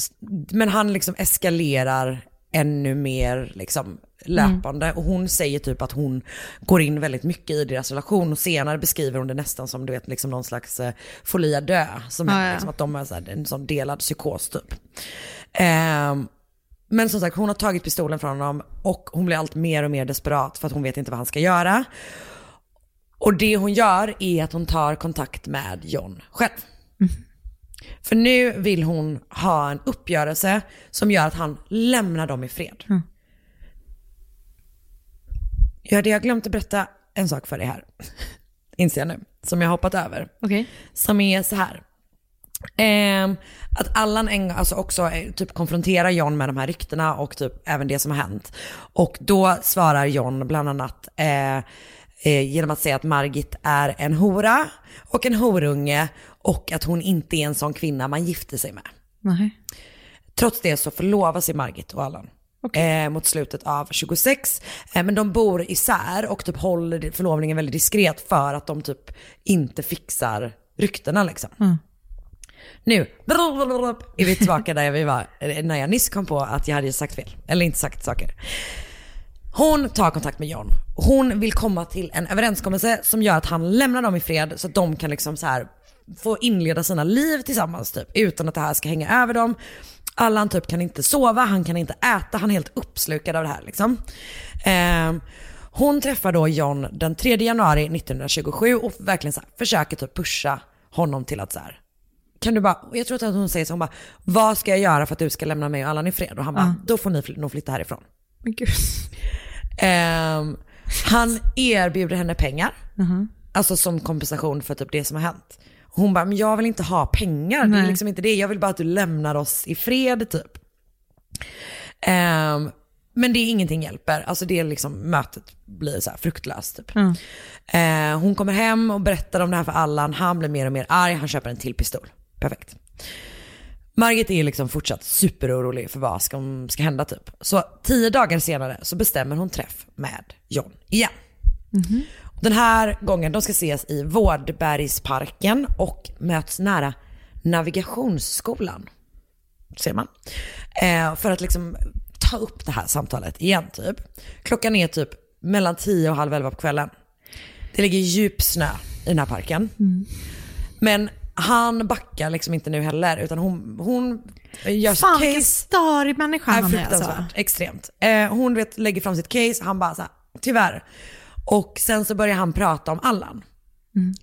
men han liksom eskalerar ännu mer liksom löpande och hon säger typ att hon går in väldigt mycket i deras relation och senare beskriver hon det nästan som du vet liksom någon slags eh, folia dö. Som Ja, är ja. liksom att de är så här, en sån delad psykos typ. Ehm, men som sagt, hon har tagit pistolen från honom och hon blir allt mer och mer desperat för att hon vet inte vad han ska göra. Och det hon gör är att hon tar kontakt med John själv. För nu vill hon ha en uppgörelse som gör att han lämnar dem i fred. Ja, det jag glömt att berätta en sak för dig här. Inser jag nu. Som jag hoppat över. Okej. Som är så här. Ehm, att Allan en, alltså också eh, typ konfronterar John med de här ryktena och typ även det som har hänt. Och då svarar John bland annat eh, eh, genom att säga att Margit är en hora och en horunge och att hon inte är en sån kvinna man gifter sig med. Nej. Trots det så förlovar sig Margit och Allan. Eh, mot slutet av 26. Eh, men de bor isär och typ håller förlovningen väldigt diskret för att de typ inte fixar ryktena liksom. Nu är vi tillbaka där vi var eh, när jag nyss kom på att jag hade sagt fel. Eller inte sagt saker. Hon tar kontakt med John. Hon vill komma till en överenskommelse som gör att han lämnar dem i fred så att de kan liksom så här få inleda sina liv tillsammans typ utan att det här ska hänga över dem. Allan typ kan inte sova, han kan inte äta, han är helt uppslukad av det här liksom. Ehm, hon träffar då John den 3 januari 1927 och verkligen så här, försöker typ pusha honom till att så här, kan du bara, jag tror att hon säger så, hon bara, vad ska jag göra för att du ska lämna mig och Allan i fred? Och han bara, då får ni fly- nog flytta härifrån. Men gud. Ehm, han erbjuder henne pengar, alltså som kompensation för typ det som har hänt. Hon bara, men jag vill inte ha pengar, det är Nej. liksom inte det, jag vill bara att du lämnar oss i fred typ. Ehm, men det är ingenting hjälper, alltså det är liksom, mötet blir så fruktlöst typ. Eh, hon kommer hem och berättar om det här för Allan, han blir mer och mer arg, han köper en till pistol. Perfekt. Margit är liksom fortsatt superorolig för vad som ska hända typ. Så tio dagar senare så bestämmer hon träff med John igen. Den här gången, de ska ses i Vårdbergsparken och möts nära Navigationsskolan. Ser man. Eh, för att liksom ta upp det här samtalet igen typ. Klockan är typ mellan 10 och halv 11 på kvällen. Det ligger djup snö i den här parken. Men han backar liksom inte nu heller utan hon, hon gör Fan case. störig människa är han är alltså. extremt. Eh, hon vet, lägger fram sitt case, han bara så här, tyvärr. Och sen så börjar han prata om Allan.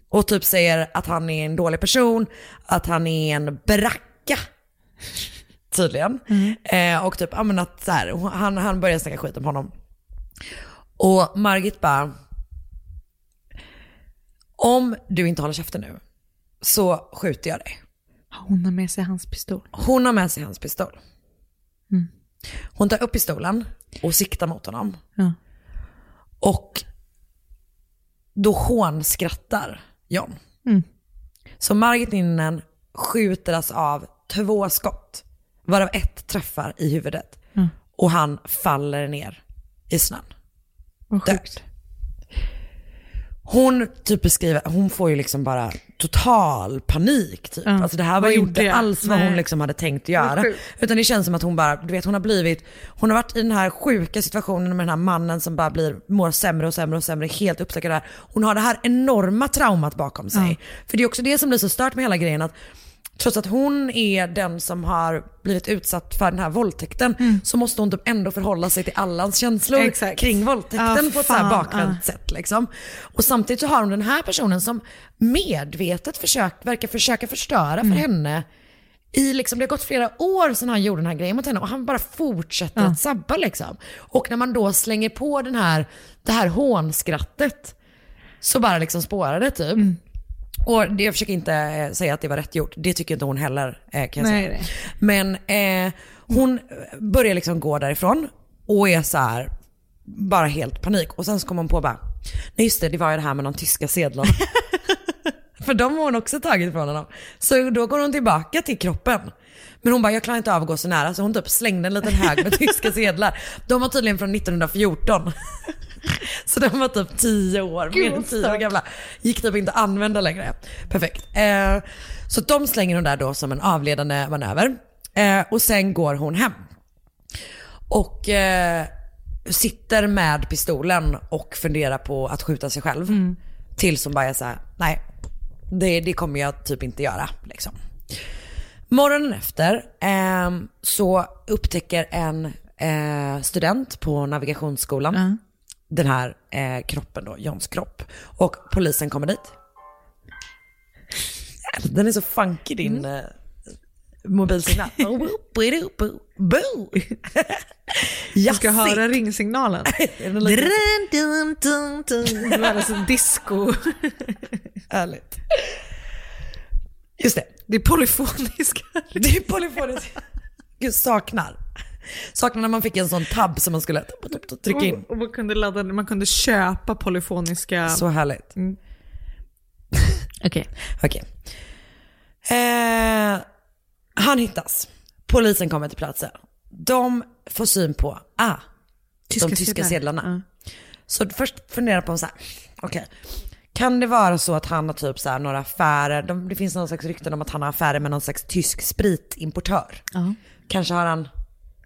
Och typ säger att han är en dålig person, att han är en bracka. Tydligen. Eh, och typ, ja men att så här, han, han börjar snacka skit om honom. Och Margit bara, om du inte håller käften nu så skjuter jag dig. Hon har med sig hans pistol. Hon har med sig hans pistol. Hon tar upp pistolen och siktar mot honom. Ja. Och då hånskrattar John. Mm. Så Margit Ninnen skjuter alltså av två skott, varav ett träffar i huvudet. Mm. Och han faller ner i snön. Vad Död. Hon typ beskriver, hon får ju liksom bara total panik typ. Ja. Alltså det här var ju inte jag? alls vad hon Nej. liksom hade tänkt göra. Utan det känns som att hon bara, du vet hon har blivit, hon har varit i den här sjuka situationen med den här mannen som bara blir, mår sämre och sämre och sämre, helt uppstökad där. Hon har det här enorma traumat bakom sig. För det är också det som blir så stört med hela grejen att Trots att hon är den som har blivit utsatt för den här våldtäkten så måste hon typ ändå förhålla sig till allans känslor Exakt. kring våldtäkten Ja, på ett så här bakvänt ja. sätt. Liksom. Och samtidigt så har hon den här personen som medvetet försökt, verkar försöka förstöra Mm. för henne. I liksom, det har gått flera år sedan han gjorde den här grejen mot henne och han bara fortsätter Ja. att sabba. Liksom. Och när man då slänger på den här, det här hånskrattet så bara liksom spårar det typ. Mm. Och det, jag försöker inte eh, säga att det var rätt gjort, det tycker inte hon heller eh, kan jag Nej, säga. Men eh, hon börjar liksom gå därifrån och är så här bara helt panik. Och sen så kommer hon på bara, nej just det, det var ju det här med de tyska sedlarna. För de har hon också tagit ifrån honom. Så då går hon tillbaka till kroppen. Men hon bara, jag klarar inte av att gå så nära. Så hon typ slängde en liten hög med tyska sedlar. De var tydligen från 1914. Så de var typ 10 år, mer än vad 10 år gamla. Gick typ inte att använda längre. Perfekt. Eh, så de slänger hon där då som en avledande manöver. Eh, och sen går hon hem. Och eh, sitter med pistolen och funderar på att skjuta sig själv. Tills hon bara är såhär, nej det, det kommer jag typ inte göra. Liksom. Morgonen efter ehm, så upptäcker en eh, student på navigationsskolan den här eh, kroppen då, Johns kropp. Och polisen kommer dit. Den är så funky din eh, mobilsignal. Jag ska höra ringsignalen. Alltså disco. Härligt. Just det. Det är polyfoniska. Det är polyfoniskt. Gud, saknar. Saknar när man fick en sån tabb som man skulle trycka in. Och, och man, kunde ladda, man kunde köpa polyfoniska... Så härligt. Mm. Okej. Okej. Eh, han hittas. Polisen kommer till platsen. De får syn på, ah, Tyska de tyska sedlar. sedlarna. Så först funderar på så här, okej. Kan det vara så att han har typ så här några affärer, de, det finns någon slags rykten om att han har affärer med någon slags tysk spritimportör. Ja. Kanske har han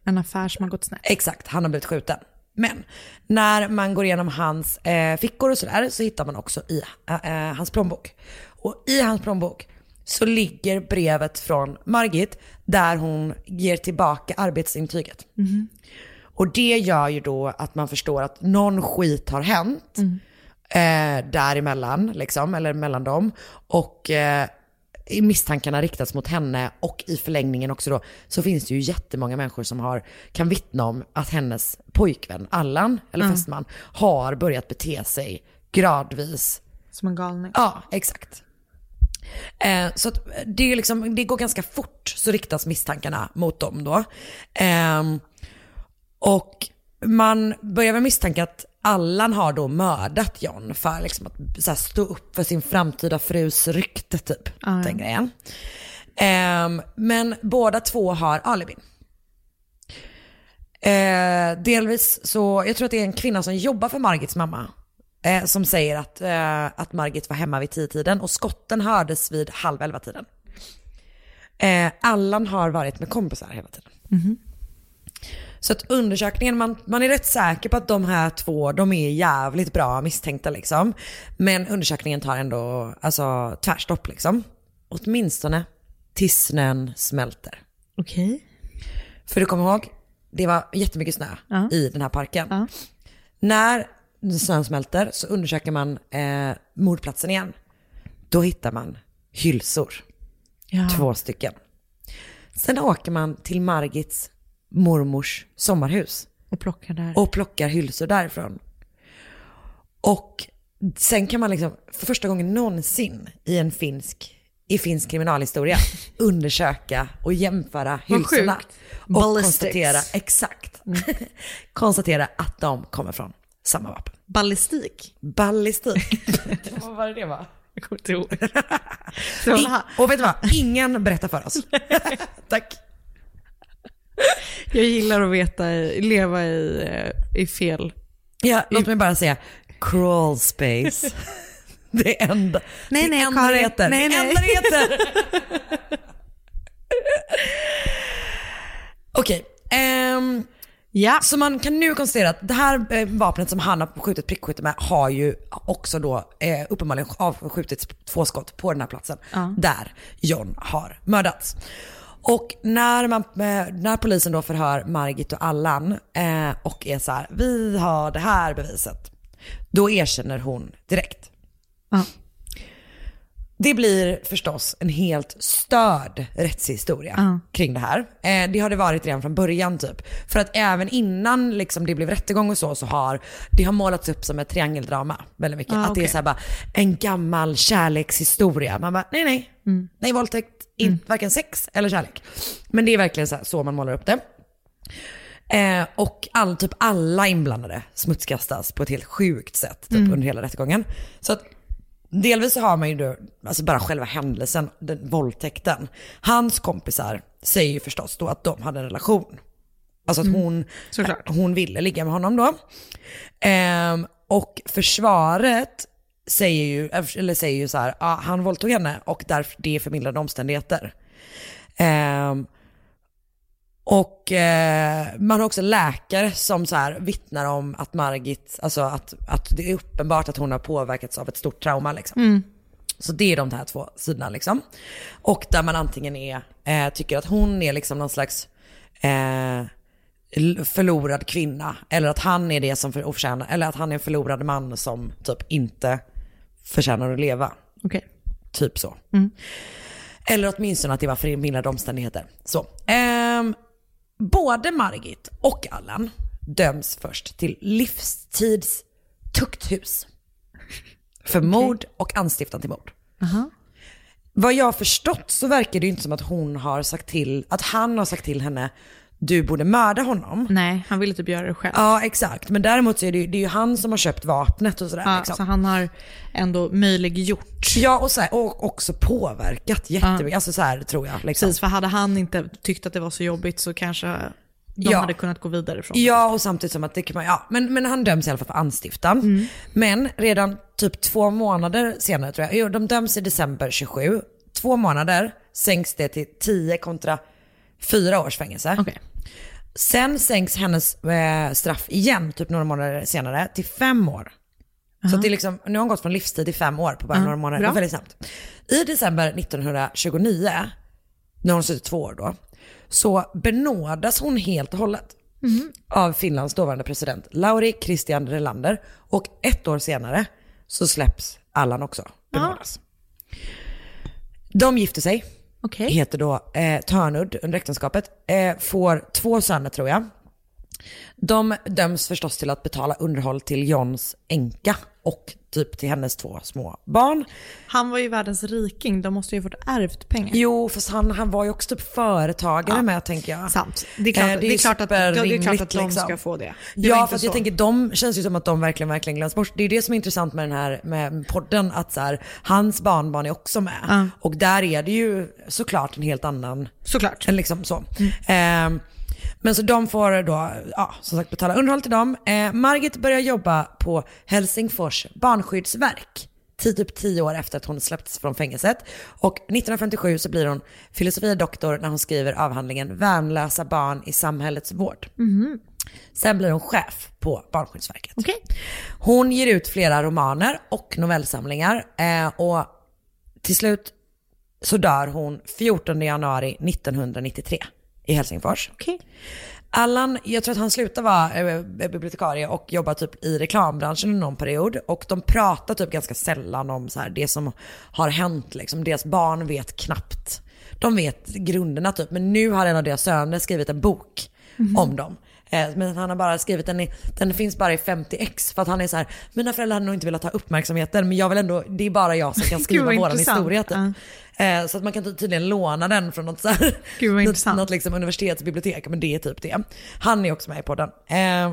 En affär som har gått snett. Exakt, han har blivit skjuten. Men när man går igenom hans eh, fickor och sådär så hittar man också i eh, eh, hans plånbok. Och i hans plånbok så ligger brevet från Margit där hon ger tillbaka arbetsintyget. Och det gör ju då att man förstår att någon skit har hänt eh, däremellan, liksom, eller mellan dem. Och eh, misstankarna riktats mot henne och i förlängningen också då så finns det ju jättemånga människor som har, kan vittna om att hennes pojkvän Allan, eller Mm. fästman, har börjat bete sig gradvis. Som en galning. Ja, exakt. Eh, så att det, är liksom, det går ganska fort så riktas misstankarna mot dem då. Ehm, och man börjar väl misstänka att Allan har då mördat John för liksom att här, stå upp för sin framtida frus rykte typ. Ja. Den grejen. Ehm, men båda två har alibin. Eh, delvis så, jag tror att det är en kvinna som jobbar för Margits mamma. Eh, som säger att, eh, att Margit var hemma vid tio-tiden och skotten hördes vid halv elva-tiden. Eh, Allan har varit med kompisar hela tiden. Så att undersökningen, man, man är rätt säker på att de här två, de är jävligt bra misstänkta liksom. Men undersökningen tar ändå alltså, tvärstopp liksom. Åtminstone tills snön smälter. Okej. För du kommer ihåg, det var jättemycket snö Ja. i den här parken. Ja. När snön smälter så undersöker man eh, mordplatsen igen. Då hittar man hylsor, Ja. två stycken. Sen åker man till Margits mormors sommarhus Och plockar där. och plockar hylsor därifrån. Och sen kan man liksom för första gången någonsin i en finsk, i finsk kriminalhistoria undersöka och jämföra hylsorna. Och Ballistics. konstatera, exakt, konstatera att de kommer från samma vapen. Ballistik. Ballistik. Vad var det det var? Jag kommer inte ihåg. I, och vet du vad? Ingen berättar för oss. Tack. Jag gillar att veta, leva i, eh, i fel. Ja, låt mig bara säga crawl space. Det enda, Nej, det nej, enda Karin. det heter. Nej, det nej. enda det heter. Okej. ehm, Ja. Så man kan nu konstatera att det här eh, vapnet som han har skjutit prickskytte med har ju också då eh, uppenbarligen avskjutits två skott på den här platsen Ja. där John har mördats. Och när, man, eh, när polisen då förhör Margit och Allan eh, och är så här, vi har det här beviset. Då erkänner hon direkt. Ja. Det blir förstås en helt störd rättshistoria Ja. kring det här. Eh, det har det varit redan från början typ. För att även innan liksom, det blev rättegång och så, så har det har målats upp som ett triangeldrama väldigt mycket. Ah, att det är så här bara en gammal kärlekshistoria. Man bara, nej nej, Mm. nej våldtäkt, in, varken sex eller kärlek. Men det är verkligen så, här, så man målar upp det. Eh, och all, typ alla inblandade smutskastas på ett helt sjukt sätt typ, Mm. under hela rättegången. Så att delvis så har man ju då, alltså bara själva händelsen, den, våldtäkten. Hans kompisar säger ju förstås då att de hade en relation. Alltså att Mm. hon, Såklart. hon ville ligga med honom då. Ehm, och försvaret säger ju, eller säger ju så här, ah, han våldtog henne och därför det är förmildrande omständigheter. Ehm, och eh, man har också läkare som så här vittnar om att Margit, alltså att, att det är uppenbart att hon har påverkats av ett stort trauma liksom. Mm. Så det är de här två sidorna liksom. Och där man antingen är, eh, tycker att hon är liksom någon slags eh, förlorad kvinna. Eller att han är det som för, förtjänar, eller att han är en förlorad man som typ inte förtjänar att leva. Okej. Typ så. Mm. Eller åtminstone att det var förmildrande omständigheter. Så. Ehm, både Margit och Allan döms först till livstids tukthus. För mord och anstiftan till mord. Aha. Vad jag har förstått så verkar det ju inte som att hon har sagt till, att han har sagt till henne, du borde mörda honom. Nej, han ville typ göra det själv. Ja exakt, men däremot så är det ju, det är ju han som har köpt vapnet och sådär. Ja, liksom. Så han har ändå möjliggjort. Ja och, så här, och också påverkat jättemycket, alltså så här tror jag. Liksom. Precis, för hade han inte tyckt att det var så jobbigt så kanske de Ja. hade kunnat gå vidare från Ja och samtidigt som att det kan man, ja men, men han döms i alla fall för anstiftan. Men redan typ två månader senare tror jag, jo de döms i december 27. Två månader sänks det till 10 kontra 4 års fängelse. Okej. Sen sänks hennes eh, straff igen, typ några månader senare, till fem år. Så att det är liksom, nu har hon gått från livstid till fem år på bara Ja, några månader. Bra. väldigt snabbt. I december 1929, när hon suttit två år då, så benådas hon helt och hållet av Finlands dåvarande president Lauri Christian Relander. Och ett år senare så släpps Allan också, benådas. De gifter sig, okay. heter då eh, Törnud under äktenskapet, eh, får två söner tror jag. De döms förstås till att betala underhåll till Johns änka och typ till hennes två små barn. Han var ju världens riking, de måste ju ha fått ärvt pengar. Jo, fast han, han var ju också typ företagare med tänker jag. Sant. Det är klart, Eh, det är klart, att, det är klart att de liksom. ska få det. det Ja, för jag tänker de känns ju som att de verkligen, verkligen glöms bort. Det är det som är intressant med den här med podden, att så här, hans barnbarn är också med. Ja. Och där är det ju såklart en helt annan, Såklart. liksom så. Ehm, men så de får då, ja, som sagt betala underhåll till dem. Eh, Margit börjar jobba på Helsingfors barnskyddsverk typ tio år efter att hon släpptes från fängelset. Och 1957 så blir hon filosofie doktor när hon skriver avhandlingen Värnlösa barn i samhällets vård. Mhm. Sen blir hon chef på Barnskyddsverket. Okej. Hon ger ut flera romaner och novellsamlingar eh, och till slut så dör hon 14 januari 1993 i Helsingfors. Okej. Allan, jag tror att han slutade vara eh, bibliotekarie och jobbar typ i reklambranschen i någon period. Och de pratar typ ganska sällan om så här, det som har hänt. Liksom. Deras barn vet knappt. De vet grunderna typ. Men nu har en av deras söner skrivit en bok Mhm. om dem. Eh, Men han har bara skrivit den, i, den finns bara i 50x för att han är så här, mina föräldrar hade nog inte velat ha uppmärksamheten men jag vill ändå, det är bara jag som kan skriva intressant. historia typ. Eh, Så att man kan ty- tydligen låna den från något, så här, Gud, något, något liksom universitetsbibliotek, men det är typ det. Han är också med i podden. Eh,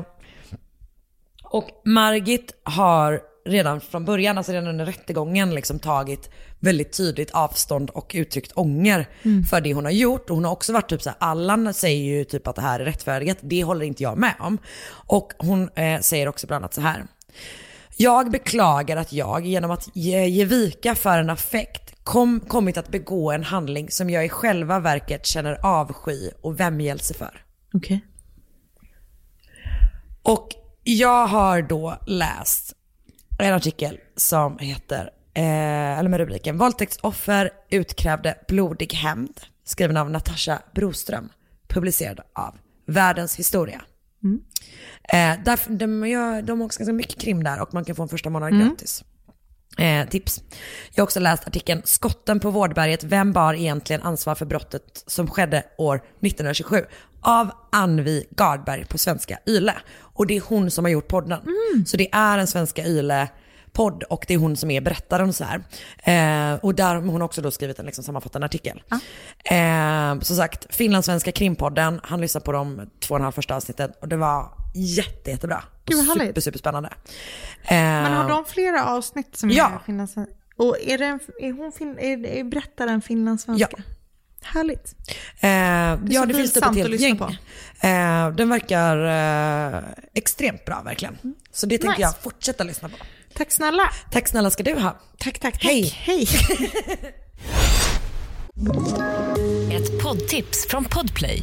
och Margit har redan från början, alltså redan under rättegången, liksom tagit väldigt tydligt avstånd och uttryckt ånger Mm. för det hon har gjort. Och hon har också varit typ så här, Allan säger ju typ att det här är rättfärdigt, det håller inte jag med om. Och hon eh, säger också bland annat så här. Jag beklagar att jag genom att ge, ge vika för en affekt kom, kommit att begå en handling som jag i själva verket känner avsky och vämjelse för. Okej. Och jag har då läst en artikel som heter, eh, eller med rubriken Våldtäktsoffer utkrävde blodig hämnd, skriven av Natasha Broström, publicerad av Världens historia. Eh, därför, de, gör, de har också ganska mycket krim där och man kan få en första månad Mm. gratis. Eh, tips. Jag har också läst artikeln Skotten på Vårdberget, vem bar egentligen ansvar för brottet som skedde år 1927? Av Anvi Gardberg på svenska Yle. Och det är hon som har gjort podden. Så det är en svenska Yle podd och det är hon som är berättaren så här. Eh, och där har hon också då skrivit en liksom sammanfattande artikel. Eh, som sagt, finlandssvenska krimpodden, han lyssnade på de två och en halv första avsnitten och det var jätte, jättebra. Gud. Super, superspännande. Men har Eh, de flera avsnitt som Ja. är finlandssvenska? Och är, det en, är, hon fin, är, är berättaren finlandssvenska? Ja. Härligt. Eh, ja, det finns typ ett att helt lyssna gäng. på. Eh, den verkar eh, extremt bra verkligen. Så det tänker Nice. jag fortsätta lyssna på. Tack snälla. Tack snälla ska du ha. Tack, tack, tack. Hej. Hej. Ett poddtips från Podplay.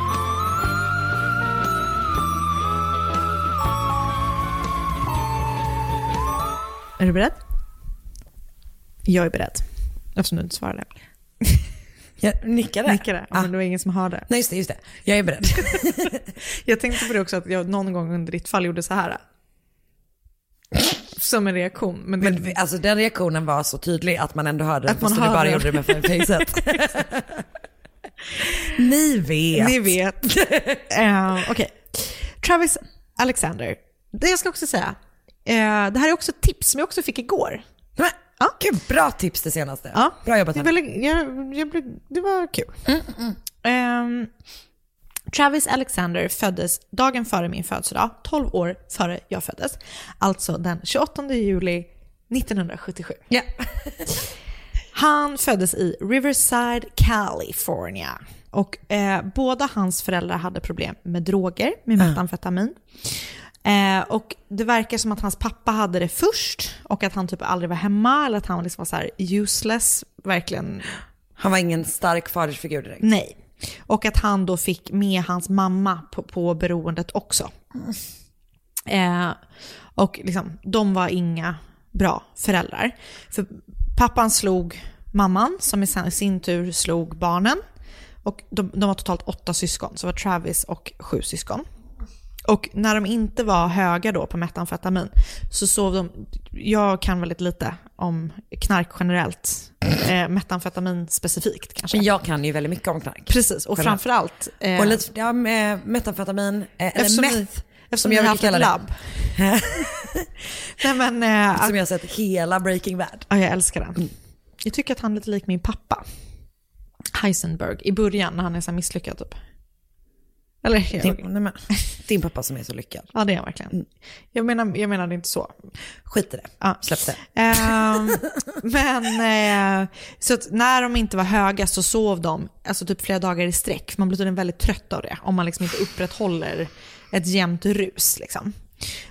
Är du beredd? Jag är beredd. Eftersom du inte svarade. Jag nickade. Nickade, ja, men det var ingen som hörde. Nej just det, just det. Jag är beredd. Jag tänkte på det också att jag någon gång under ditt fall gjorde så här. Som en reaktion. Men, det, Men alltså den reaktionen var så tydlig att man ändå hörde den Att man fast du bara gjorde det med facet. Ni vet. Ni vet. Eh, Okej. Travis Alexander. Det jag ska också säga. Eh, det här är också ett tips som jag också fick igår. Men, Gud, bra tips det senaste. Ja. Bra jobbat Det, väldigt, jag, jag, blev- det var kul. Ehm, Travis Alexander föddes dagen före min födelsedag, 12 år före jag föddes. Alltså den 28 juli 1977. Ja. Han föddes i Riverside, California. Och eh, båda hans föräldrar hade problem med droger, med metamfetamin. Eh, och det verkar som att hans pappa hade det först och att han typ aldrig var hemma eller att han liksom var så useless, verkligen. Han var ingen stark fadersfigur direkt. Nej. Och att han då fick med hans mamma på, på beroendet också. Eh, och liksom, de var inga bra föräldrar. För pappan slog mamman som i sin- i sin tur slog barnen. Och de, de var totalt åtta syskon, så var Travis och sju syskon. Och när de inte var höga då på metamfetamin så sov de, jag kan väldigt lite om knark generellt, eh, metamfetamin specifikt kanske. Men jag kan ju väldigt mycket om knark. Precis, och framförallt... eh, Och lite, ja, med metamfetamin, eh, eller meth. eftersom jag har haft ett labb. Nej men... Eh, Som jag har sett hela Breaking Bad. ja, jag älskar den. jag tycker att han är lite lik min pappa. Heisenberg i början när han är så misslyckad typ. Eller jag, Din, nej men, din pappa som är så lyckad. Ja det är han verkligen. Jag, menar, jag menar det inte så. Skit i det. Ja. Släpp det. Ehm, men eh, så när de inte var höga så sov de alltså typ flera dagar i sträck. Man blir tydligen väldigt trött av det om man liksom inte upprätthåller ett jämnt rus. Liksom.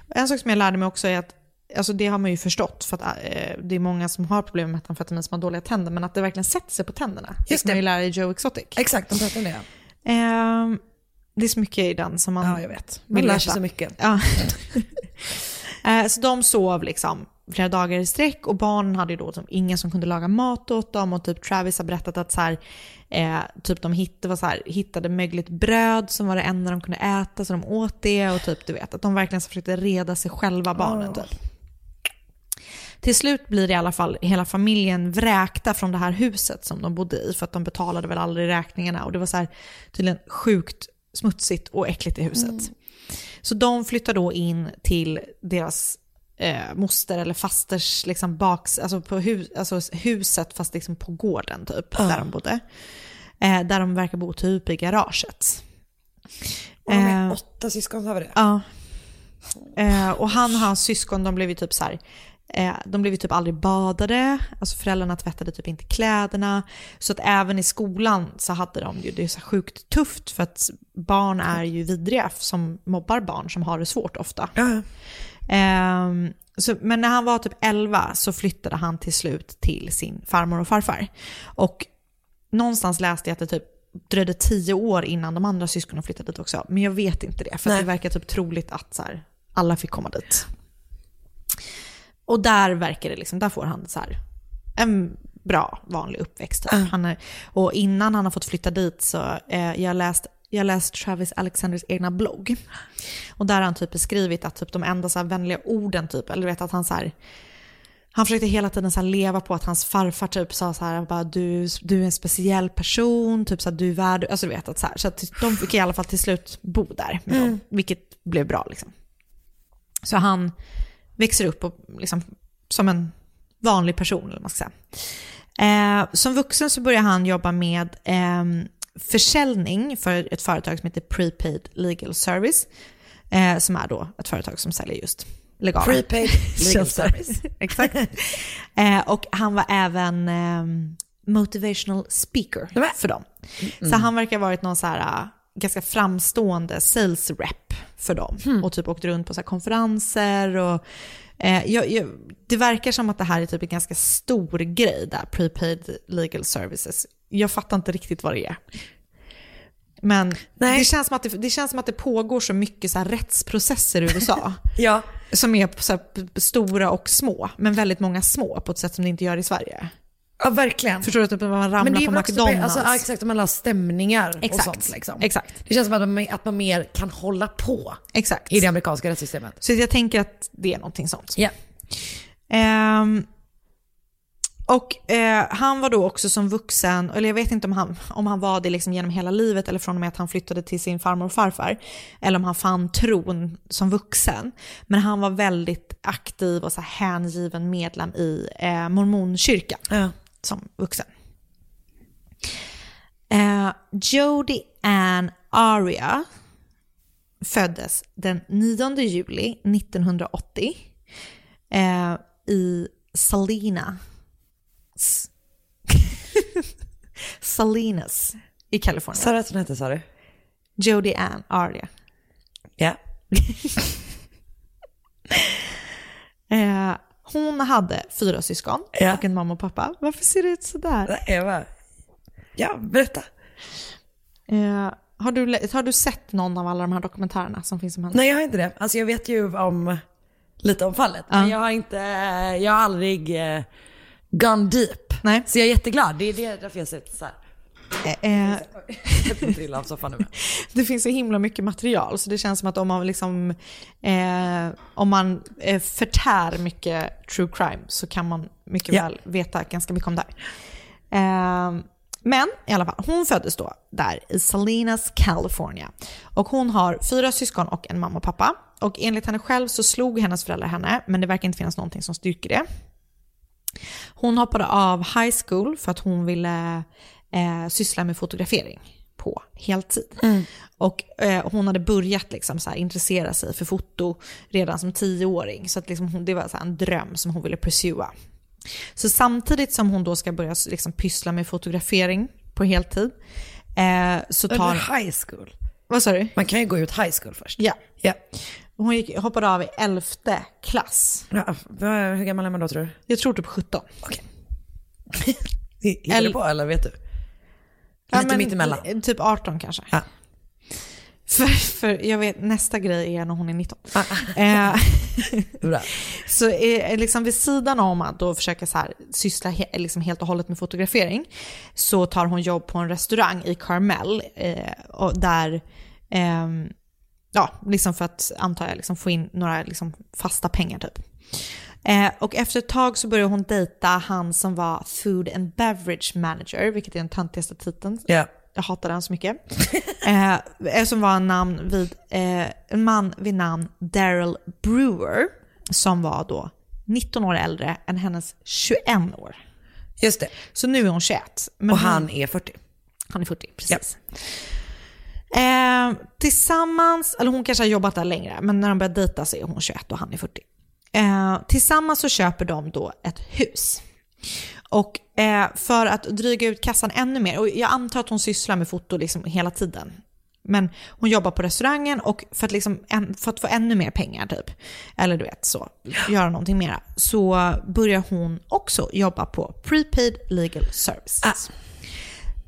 En sak som jag lärde mig också är att Alltså det har man ju förstått för att eh, det är många som har problem med metamfetamin som har dåliga tänder men att det verkligen sätter sig på tänderna. Just det kan man ju det. lära i Joe Exotic. Exakt, de pratar om det. Ehm, det är så mycket i den som man Ja, jag vet. Man lär sig så mycket. Ja. Eh, så de sov liksom flera dagar i sträck och barnen hade ju då typ ingen som kunde laga mat åt dem och typ Travis har berättat att så här, eh, typ de hittade, så här, hittade mögligt bröd som var det enda de kunde äta så de åt det och typ du vet att de verkligen så försökte reda sig själva barnen typ. Till slut blir det i alla fall hela familjen vräkta från det här huset som de bodde i för att de betalade väl aldrig räkningarna och det var så här tydligen sjukt smutsigt och äckligt i huset. Så de flyttar då in till deras eh, moster eller fasters liksom baks, alltså på hus, alltså huset fast liksom på gården typ, där de bodde. Eh, där de verkar bo typ i garaget. Och de är Eh, åtta syskon, sa vi det? Ja. Eh, och han och hans syskon, de blev ju typ så här, eh, de blev ju typ aldrig badade, alltså föräldrarna tvättade typ inte kläderna. Så att även i skolan så hade de ju, det är så sjukt tufft för att barn är ju vidriga som mobbar barn som har det svårt ofta. Ehm, så, men när han var typ 11 så flyttade han till slut till sin farmor och farfar. Och någonstans läste jag att det typ dröjde tio år innan de andra syskonen flyttade dit också. Men jag vet inte det, för det verkar typ troligt att så här, alla fick komma dit. Och där verkar det liksom, där får han så här, en bra vanlig uppväxt. Typ. Han är, och innan han har fått flytta dit så, eh, jag har läst jag läst Travis Alexanders egna blogg. Och där har han typ beskrivit att typ de enda så vänliga orden, typ, eller du vet att han så här, han försökte hela tiden så leva på att hans farfar typ sa så här, bara, du, du är en speciell person, typ så här, du är värd, alltså du vet att så här, så att de fick i alla fall till slut bo där med dem, vilket blev bra liksom. Så han växer upp och, liksom, som en vanlig person, eller man ska säga. Eh, som vuxen så börjar han jobba med eh, försäljning för ett företag som heter Prepaid Legal Service, eh, som är då ett företag som säljer just legala Prepaid legal service. Exakt. Eh, och han var även eh, motivational speaker för dem. Så han verkar ha varit någon så här eh, ganska framstående sales rep för dem. Och typ åkt runt på så konferenser och eh, jag, jag, det verkar som att det här är typ en ganska stor grej där, prepaid legal services. Jag fattar inte riktigt vad det är. Men det känns, som att det, det känns som att det pågår så mycket så här rättsprocesser i USA. ja. Som är så stora och små, men väldigt många små på ett sätt som det inte gör i Sverige. Ja, verkligen. Förstår du? Typ när man ramlar på McDonalds. Alltså, ja, exakt, man har stämningar Exakt. och sånt. Liksom. Exakt. Det känns som att man, att man mer kan hålla på Exakt. i det amerikanska rättssystemet. Så jag tänker att det är någonting sånt. Ja. Ehm, och eh, han var då också som vuxen, eller jag vet inte om han, om han var det liksom genom hela livet eller från och med att han flyttade till sin farmor och farfar, eller om han fann tron som vuxen. Men han var väldigt aktiv och så hängiven medlem i eh, mormonkyrkan som vuxen. Eh, Jody Ann Aria föddes den 9 juli 1980 eh, i Salina. S- Salinas i Kalifornien. Sa du att hon hette, sa du? Jody Ann Aria. Ja. Eh, hon hade fyra syskon och en mamma och pappa. Varför ser det ut sådär? Eva. Ja, berätta. Eh, har, du, har du sett någon av alla de här dokumentärerna som finns om henne? Nej, jag har inte det. Alltså jag vet ju om lite om fallet. Men jag har inte, jag har aldrig eh, gone deep. Nej. Så jag är jätteglad. Det är det därför jag sitter så här. Eh, nu. det finns så himla mycket material så det känns som att om man, liksom, eh, om man eh, förtär mycket true crime så kan man mycket Ja. väl veta ganska mycket om det här. Eh, men i alla fall, hon föddes då där i Salinas, California. Och hon har fyra syskon och en mamma och pappa. Och enligt henne själv så slog hennes föräldrar henne, men det verkar inte finnas någonting som styrker det. Hon hoppade av high school för att hon ville eh, syssla med fotografering på heltid. Och eh, hon hade börjat liksom så här, intressera sig för foto redan som tioåring. Så att liksom hon, det var så en dröm som hon ville pursua. Så samtidigt som hon då ska börja liksom pyssla med fotografering på heltid eh, så tar... Eller high school. Vad sa du? Man kan ju gå ut high school först. Ja. Ja. Hon gick, hoppade av i elfte klass. ja. Hur gammal är man då tror du? Jag tror typ 17. Hittar Eller- du på eller vet du? Lite mittemellan. Typ 18 kanske. Ja. För, för jag vet, nästa grej är när hon är 19. Eh, Bra. så är, liksom vid sidan om att då försöka så här, syssla he, liksom helt och hållet med fotografering så tar hon jobb på en restaurang i Carmel eh, och där, ehm, ja, liksom för att antar jag liksom få in några liksom fasta pengar typ. Eh, och efter ett tag så börjar hon dejta han som var food and beverage manager, vilket är den töntigaste titeln. Ja. Jag hatar den så mycket. eh, som var en, namn vid, eh, en man vid namn Daryl Brewer, som var då 19 år äldre än hennes 21 år. Just det. Så nu är hon 21. Men och hon- han är 40. han är 40, precis. Eh, tillsammans, eller hon kanske har jobbat där längre, men när de börjar dejta så är hon 21 och han är 40. Eh, tillsammans så köper de då ett hus. Och eh, för att dryga ut kassan ännu mer, och jag antar att hon sysslar med foto liksom hela tiden. Men hon jobbar på restaurangen och för att, liksom, en, för att få ännu mer pengar typ, eller du vet så, göra någonting mera, så börjar hon också jobba på prepaid legal services.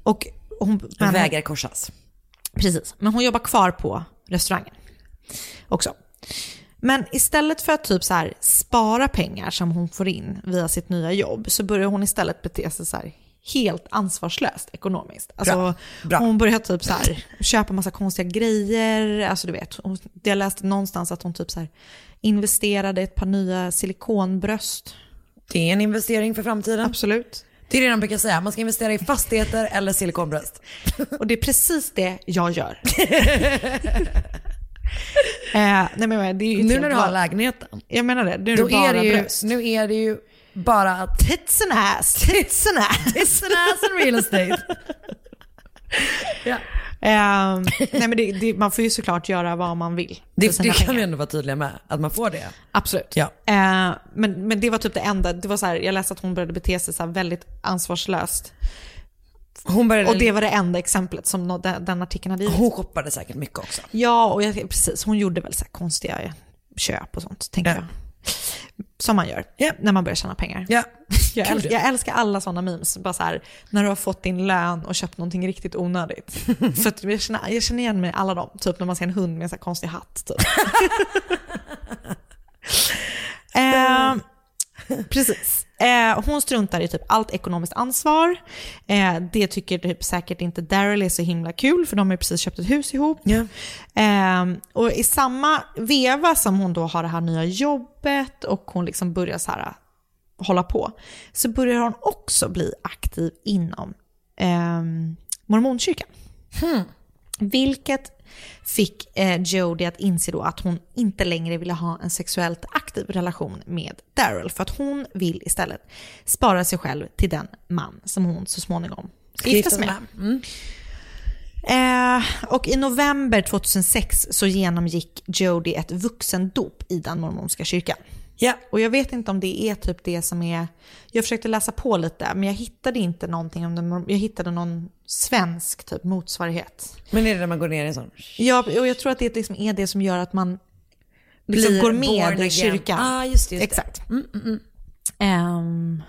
Och hon, men- Vägar korsas. Precis, men hon jobbar kvar på restaurangen också. Men istället för att typ så här spara pengar som hon får in via sitt nya jobb så börjar hon istället bete sig så här helt ansvarslöst ekonomiskt. Alltså, Bra, bra. Hon börjar typ så här köpa massa konstiga grejer. Alltså du vet, hon, jag läste någonstans att hon typ så här investerade i ett par nya silikonbröst. Det är en investering för framtiden. Absolut. Det är det de brukar säga, man ska investera i fastigheter eller silikonbröst. Och det är precis det jag gör. eh, nej men det är ju Nu helt när du har lägenheten. Jag menar det, nu är det bara det ju, bröst. nu är det ju bara att... Tits and ass, tits and ass. Tits and ass and real estate. ja. Ehm, nej men det, det, man får ju såklart göra vad man vill. Det, det kan vi ändå vara tydliga med, att man får det. Absolut. Ja. Eh, men, men det var typ det enda, det var så här, jag läste att hon började bete sig så väldigt ansvarslöst. Började... Och det var det enda exemplet som den, artikeln hade givit. Hon shoppade säkert mycket också. Ja, och jag, precis. Hon gjorde väl så konstiga köp och sånt, tänker jag. Som man gör när man börjar tjäna pengar. Ja. Jag, Kul äl- det. jag älskar alla sådana memes. Bara så här, när du har fått din lön och köpt någonting riktigt onödigt. Att jag, känner, jag känner igen mig i alla dem. Typ när man ser en hund med en så konstig hatt. Typ. eh, precis. Eh, hon struntar i typ allt ekonomiskt ansvar. Eh, det tycker typ säkert inte Daryl är så himla kul för de har ju precis köpt ett hus ihop. Eh, och i samma veva som hon då har det här nya jobbet och hon liksom börjar så här hålla på, så börjar hon också bli aktiv inom eh, mormonkyrkan. Vilket fick eh, Jodie att inse då att hon inte längre ville ha en sexuellt aktiv relation med Daryl. För att hon vill istället spara sig själv till den man som hon så småningom ska sig med. Mm. Eh, och i november 2006 så genomgick Jodie ett vuxendop i den mormonska kyrkan. Ja. Och jag vet inte om det är typ det som är, jag försökte läsa på lite men jag hittade inte någonting om den, jag hittade någon svensk typ motsvarighet. Men är det när man går ner i en sån? Ja, och jag tror att det liksom är det som gör att man liksom Blir går med i kyrkan. Ah, just det, just det. Exakt. Ehm,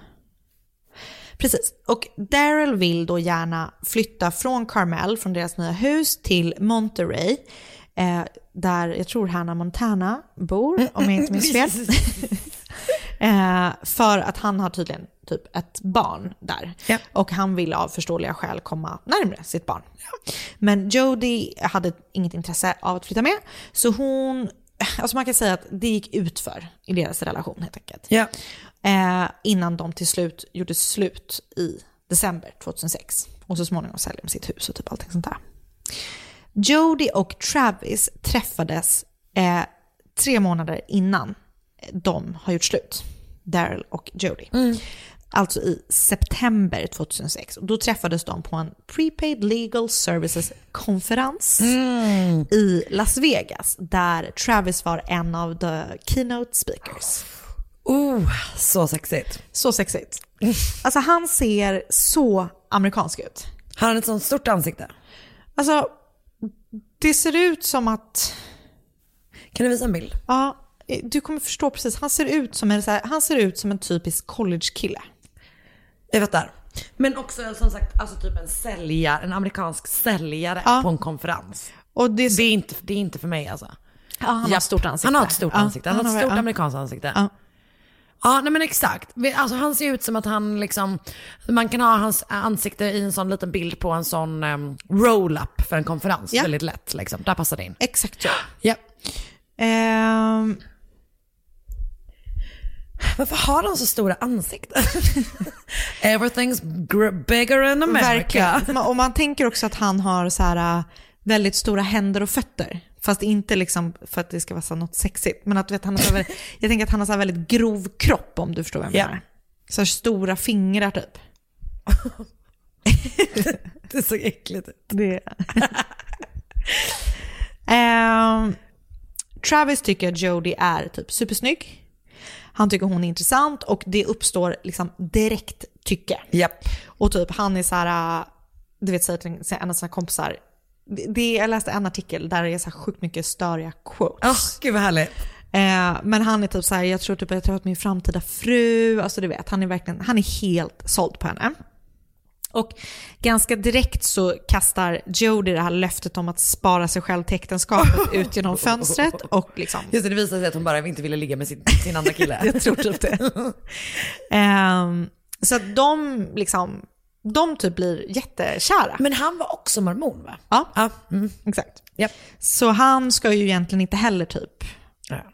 precis. Och Daryl vill då gärna flytta från Carmel, från deras nya hus, till Monterey. Eh, där jag tror Hannah Montana bor, om jag inte minns fel. eh, för att han har tydligen typ ett barn där. Och han vill av förståeliga skäl komma närmare sitt barn. Men Jodie hade inget intresse av att flytta med. Så hon, alltså man kan säga att det gick utför i deras relation helt enkelt. Ja. Eh, innan de till slut gjorde slut i december 2006. Och så småningom säljer de sitt hus och typ allting sånt där. Jodie och Travis träffades eh, tre månader innan de har gjort slut. Daryl och Jody. Alltså i september 2006. Och då träffades de på en prepaid legal services-konferens i Las Vegas där Travis var en av the keynote speakers. Oh, så sexigt. Så sexigt. Alltså han ser så amerikansk ut. Har han ett sånt stort ansikte? Alltså, det ser ut som att... Kan du visa en bild? Ja, du kommer förstå precis. Han ser ut som en, så här, han ser ut som en typisk college-kille. Jag fattar. Men också som sagt, alltså typ en säljare, en amerikansk säljare på en konferens. Och det, är inte, det är inte för mig alltså. Ja, han har ett stort ansikte. Han har ett stort Ja, ansikte. Han, har ett stort ja. amerikanskt ansikte. Ja. Nej men exakt. Alltså han ser ut som att han liksom, man kan ha hans ansikte i en sån liten bild på en sån um, roll-up för en konferens. Ja. Väldigt lätt liksom. Där passar det in. Exakt ja. Ja. Ehm, Varför har de så stora ansikten? Everything's bigger in America. Verkligen. Man- Och man tänker också att han har så här, äh, väldigt stora händer och fötter. Fast inte liksom för att det ska vara så något sexigt. Men att vet, han har så väldigt- jag tänker att han har så väldigt grov kropp om du förstår vad jag Ja. menar. Så här stora fingrar typ. det såg äckligt ut. Det... Ehm, Travis tycker att Jodie är typ supersnygg. Han tycker hon är intressant och det uppstår liksom direkt tycke. Japp. Och typ han är så här, äh, du vet säger till en av sina kompisar, det, jag läste en artikel där det är så här sjukt mycket störiga quotes. Åh, gud vad härligt. Eh, men han är typ så här, jag tror typ att jag träffat min framtida fru, alltså du vet, han är verkligen, han är helt såld på henne. Och ganska direkt så kastar Jodie det här löftet om att spara sig själv till äktenskapet ut genom fönstret och liksom... Just det, det visade sig att hon bara inte ville ligga med sin, sin andra kille. Jag tror typ det. Ehm, så att de liksom, de typ blir jättekära. Men han var också mormon va? Ja, Ja. Mm. exakt. Japp. Så han ska ju egentligen inte heller typ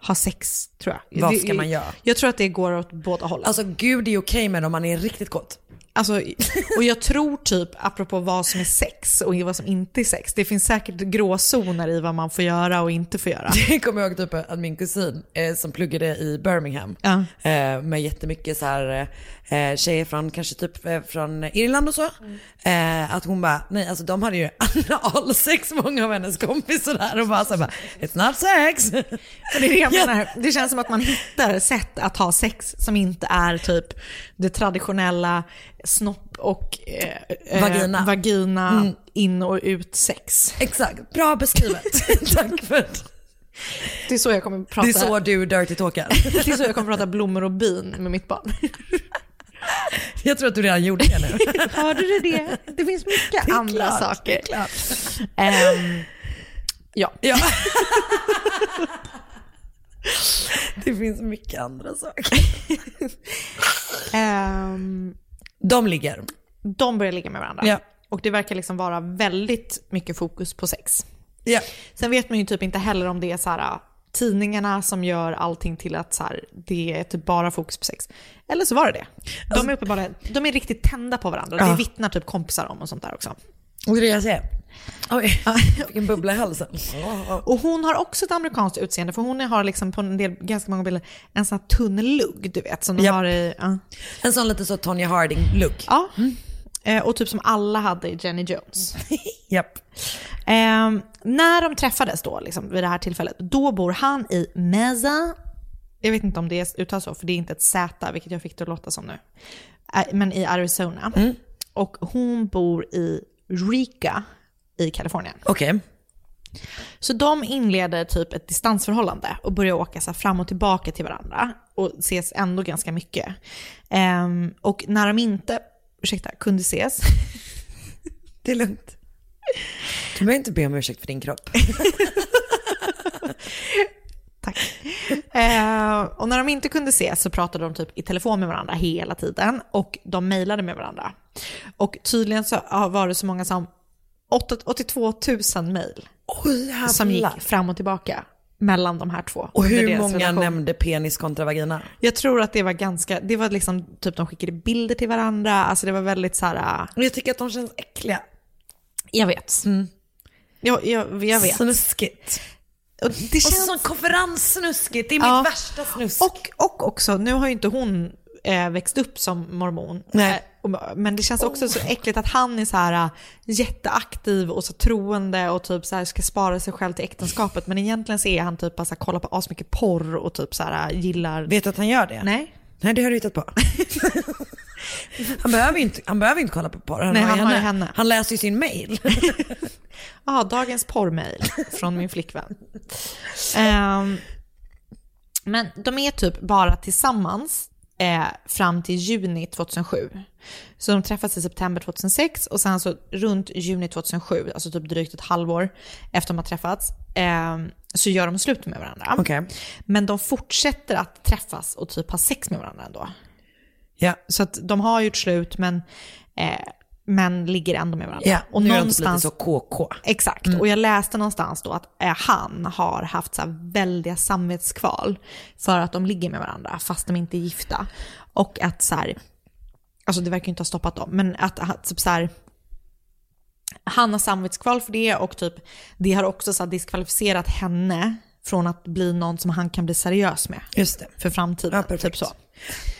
ha sex, tror jag. Vad Det- ska man göra? Jag tror att det går åt båda hållen. Alltså gud är okej med om man är riktigt kåt. Alltså, och jag tror typ, apropå vad som är sex och vad som inte är sex, det finns säkert gråzoner i vad man får göra och inte får göra. Det kommer jag ihåg typ att min kusin eh, som pluggade i Birmingham Ja. eh, med jättemycket så här eh, tjejer från kanske typ eh, från Irland och så. Eh, att hon bara, nej alltså de hade ju analsex många av hennes kompisar där och bara så här bara, it's not sex. Det är det jag menar. Det känns som att man hittar sätt att ha sex som inte är typ det traditionella snopp och eh, eh, Vagina. vagina Mm. in och ut sex. Exakt, bra beskrivet. Tack för det. Det är så jag kommer prata. Det är så du dirty talkar. det är så jag kommer prata blommor och bin med mitt barn. Jag tror att du redan gjorde det nu. Hörde du det? Det finns mycket Det andra klart, saker. Ehm, ja. Ja. Det finns mycket andra saker. Ehm, De ligger. de börjar ligga med varandra. Ja. Och det verkar liksom vara väldigt mycket fokus på sex. Ja. Sen vet man ju typ inte heller om det är så här, tidningarna som gör allting till att så här, det är typ bara fokus på sex. Eller så var det det. De är, uppenbarligen, de är riktigt tända på varandra. Ja. Det vittnar typ kompisar om och sånt där också. Och det är det jag säger. Oj, vilken bubbla i halsen. Och hon har också ett amerikanskt utseende för hon har liksom på en del, ganska många bilder en sån här tunn lugg du vet. Som de Japp. har i, ja. En sån lite så Tonya Harding-look. ja. Eh, Och typ som alla hade i Jenny Jones. Japp. Ehm, när de träffades då, liksom, vid det här tillfället, då bor han i Mesa. Jag vet inte om det uttalas så, för det är inte ett Z, vilket jag fick det att låta som nu. Eh, Men i Arizona. Och hon bor i Rica i Kalifornien. Okej. Så de inleder typ ett distansförhållande och börjar åka så fram och tillbaka till varandra och ses ändå ganska mycket. Ehm, och när de inte, ursäkta, kunde ses, Det är lugnt. Du behöver inte be om ursäkt för din kropp. Tack. Eh, och när de inte kunde ses så pratade de typ i telefon med varandra hela tiden och de mejlade med varandra. Och tydligen så var det så många som 8 82 000 mejl som gick fram och tillbaka mellan de här två. Och hur många relation. nämnde penis kontra vagina? Jag tror att det var ganska, det var liksom typ de skickade bilder till varandra, alltså det var väldigt så här. äh, Och jag tycker att de känns äckliga. jag vet. Jag, jag, jag vet. Snuskigt. Och det Och känns... sån konferenssnuskigt, det är Ja. mitt värsta snusk. Och, och också, nu har ju inte hon eh, växt upp som mormon. Nej. Eh, men det känns också så äckligt att han är så här eh, jätteaktiv och så troende och typ så här ska spara sig själv till äktenskapet. Men egentligen så är han typ bara så här, kollar på asmycket porr och typ så här gillar... Vet du att han gör det? Nej. Nej, det har du hittat på. han, behöver inte, han behöver inte kolla på porr, han, Nej, har, han ju har henne. henne. Han läser ju sin mail. Ja, dagens porrmail från min flickvän. Ehm, men de är typ bara tillsammans eh, fram till juni 2007. Så de träffas i september 2006 och sen så runt juni 2007, alltså typ drygt ett halvår efter de har träffats, ehm, så gör de slut med varandra. Okej. Men de fortsätter att träffas och typ ha sex med varandra ändå. Ja. Så att de har gjort slut men, eh, men ligger ändå med varandra. Ja, och nu är de typ någonstans, lite så KK. Exakt, och jag läste någonstans då att eh, han har haft så väldiga samvetskval för att de ligger med varandra fast de inte är gifta. Och att så här, alltså det verkar ju inte ha stoppat dem, men att, att typ så här, han har samvetskval för det och typ det har också så diskvalificerat henne från att bli någon som han kan bli seriös med Just det. för framtiden. typ så.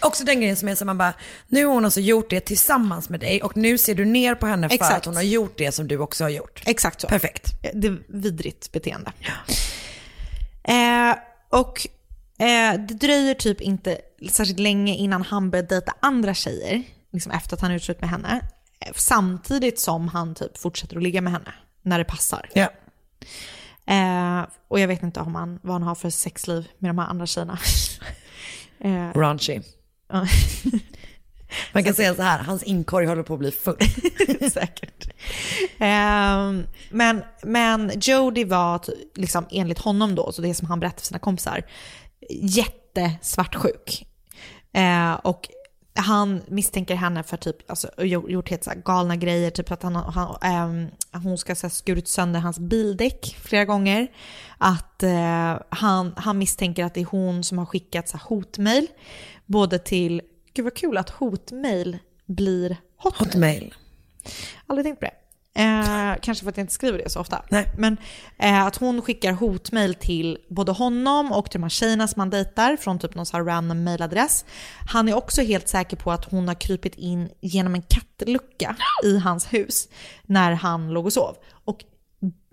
Också den grejen som är så man bara, nu har hon alltså gjort det tillsammans med dig och nu ser du ner på henne för Exakt. att hon har gjort det som du också har gjort. Exakt så. Perfekt. Det är vidrigt beteende. Eh, och eh, det dröjer typ inte särskilt länge innan han börjar dejta andra tjejer, liksom efter att han gjort slut med henne. Eh, Samtidigt som han typ fortsätter att ligga med henne när det passar. Ja. Eh, och jag vet inte om han, vad han har för sexliv med de här andra tjejerna. eh, Raunchy. Man kan säga så här, hans inkorg håller på att bli full. Säkert. Ehm, men, men Jody var liksom, enligt honom då, så det som han berättade för sina kompisar, jättesvartsjuk. Eh, och han misstänker henne för typ, alltså, gjort helt så galna grejer, typ att han, han, ehm, hon ska ha skurit sönder hans bildäck flera gånger. Att eh, han, han misstänker att det är hon som har skickat så hotmail, både till, gud vad kul att hotmail blir hotmail. Hotmail. Aldrig tänkt på det. Eh, kanske för att jag inte skriver det så ofta. Nej. Men eh, att hon skickar hotmail till både honom och till de här tjejerna som han dejtar från typ någon sån här random mailadress. Han är också helt säker på att hon har krypit in genom en kattlucka i hans hus när han låg och sov. Och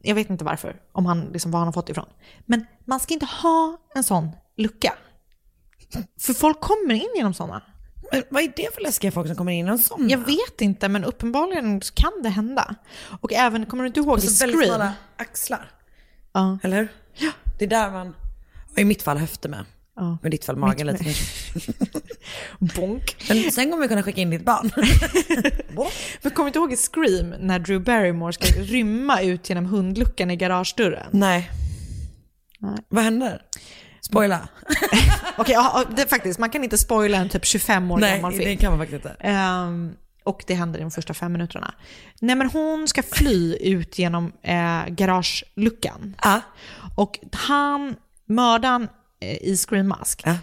jag vet inte varför, om han, liksom, var han har fått ifrån. Men man ska inte ha en sån lucka. För folk kommer in genom sådana. Vad är det för läskiga folk som kommer in i en sån? Jag vet inte, men uppenbarligen kan det hända. Och även, kommer du inte ihåg i så väldigt Scream? smala axlar. Ja. Eller hur? Ja. Det är där man, i mitt fall höfter med. Ja. Men i ditt fall magen lite kanske. Bonk. Men sen kommer vi kunna skicka in ditt barn. Men kommer du inte ihåg i Scream när Drew Barrymore ska rymma ut genom hundluckan i garagedörren? Nej. Nej. Vad händer? Spoila. Okej, är faktiskt, man kan inte spoila en typ 25 år Nej, gammal film. det kan man faktiskt inte. Ehm, och det händer i de första fem minuterna. Nej men hon ska fly ut genom eh, garageluckan. Ja. Och han, mördaren eh, i Scream Mask, Ja.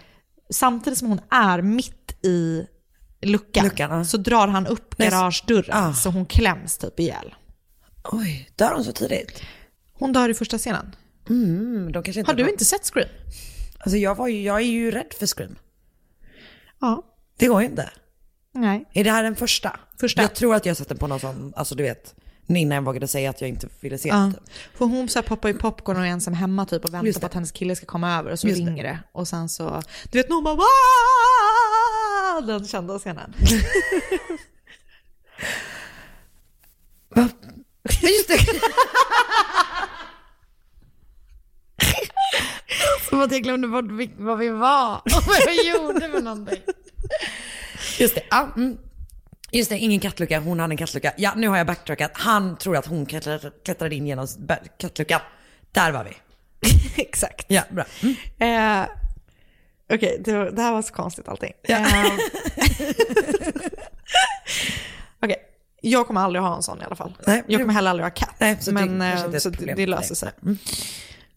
samtidigt som hon är mitt i luckan, Luckan, ja. så drar han upp Nej, garagedörren Ah. så hon kläms typ ihjäl. Oj, dör hon så tidigt? Hon dör i första scenen. Mm, Har du inte sett Scream? Alltså jag, var ju, jag är ju rädd för Scream. Ja. Det går ju inte. Nej. Är det här den första? Första. Jag tror att jag satt den på någon sån, alltså du vet, innan jag vågade säga att jag inte ville se Ja. den. typ. För hon så här poppar i popcorn och är ensam hemma typ och väntar det. på att hennes kille ska komma över och så Just det. ringer det. Och sen så, du vet någon bara "Wah!" Den kända scenen. Just det. Som att jag glömde bort vad vi var och vad jag gjorde för någonting. Just det, ja. Mm. Just det, ingen kattlucka, hon hade en kattlucka. Ja, nu har jag backtrackat. Han tror att hon klättrade, in genom kattluckan. Där var vi. Exakt. Ja, bra. Mm. Eh, Okej, det, var- det här var så konstigt allting. Ja. Eh, Okej, jag kommer aldrig ha en sån i alla fall. Nej, jag kommer heller aldrig ha katt. Nej, så det men kanske eh, så det, det löser sig. Mm.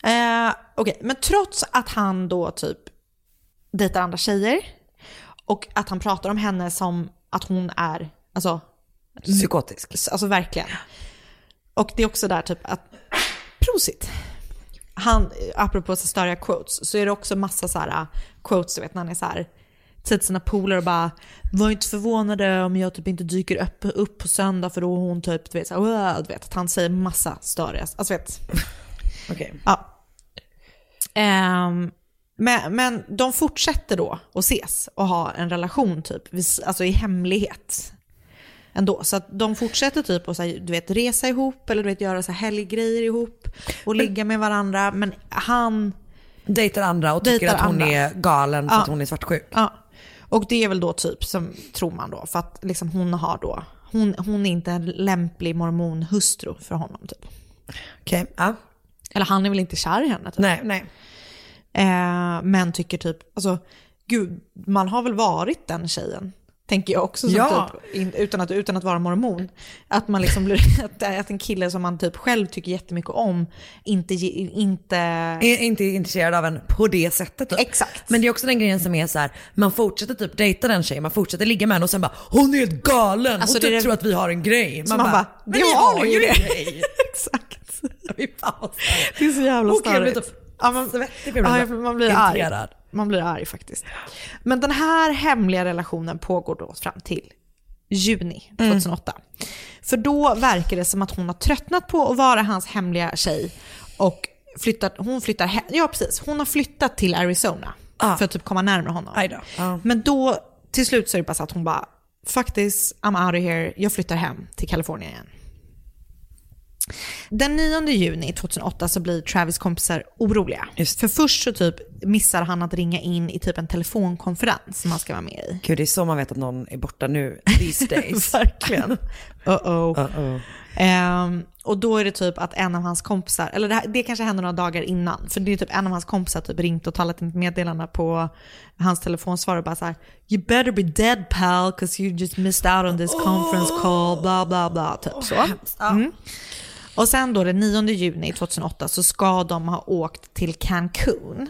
Eh, Okej, men trots att han då typ dejtar andra tjejer och att han pratar om henne som att hon är, alltså, Psykotisk. alltså verkligen. Och det är också där typ att, prosit. han, apropå så störiga quotes, så är det också massa så här uh, quotes, du vet när han är så här till sina polare och bara var inte förvånade om jag typ inte dyker upp, upp på söndag för då är hon typ, du vet, så här, du vet att han säger massa störiga, alltså vet. Okej. Ja. Ehm, men, men de fortsätter då att ses och ha en relation typ, alltså i hemlighet. Ändå. Så att de fortsätter typ att du vet, resa ihop eller du vet, göra så här helggrejer ihop och ligga med varandra. Men han Dejtar andra och tycker att hon andra. är galen för Ja. att hon är svartsjuk. Ja. Och det är väl då typ som, tror man då, för att liksom hon har då, hon, hon är inte en lämplig mormonhustru för honom typ. Okej, ja. Eller han är väl inte kär i henne typ. Nej, nej. Eh, men tycker typ, alltså gud, man har väl varit den tjejen. Tänker jag också, Ja. typ, in, utan, att, utan att vara mormon. Att man liksom blir, att, att en kille som man typ själv tycker jättemycket om, inte, inte... Är inte intresserad av en på det sättet. Typ. Exakt. Men det är också den grejen som är så här, man fortsätter typ dejta den tjejen, man fortsätter ligga med henne och sen bara hon är helt galen, Alltså, hon typ det- tror att vi har en grej. Så man bara, "Men det vi har ju en det." grej. Exakt. Vad störigt. Det är så jävla Okej, jag blir störigt. typ Ja, man, svettig jag ja, blir man blir arg. irriterad. Man blir arg faktiskt. Men den här hemliga relationen pågår då fram till juni 2008. För då verkar det som att hon har tröttnat på att vara hans hemliga tjej och flyttat, hon flyttar hem, ja precis, hon har flyttat till Arizona för att typ komma närmare honom. Då. Ja. Men då, till slut så är det bara så att hon bara, faktiskt, I'm out of here, jag flyttar hem till Kalifornien igen. Den 9 juni 2008 så blir Travis kompisar oroliga. För först så typ missar han att ringa in i typ en telefonkonferens som han ska vara med i. Gud det är så man vet att någon är borta nu these days. Verkligen. Uh-oh. Uh-oh. Ehm, och då är det typ att en av hans kompisar, eller det, här, det kanske hände några dagar innan, för det är typ en av hans kompisar typ ringt och talat ett meddelande på hans telefonsvar och bara så här “You better be dead pal, cause you just missed out on this conference call, bla bla bla”, typ så. Mm. Och sen då den 9 juni 2008 så ska de ha åkt till Cancun.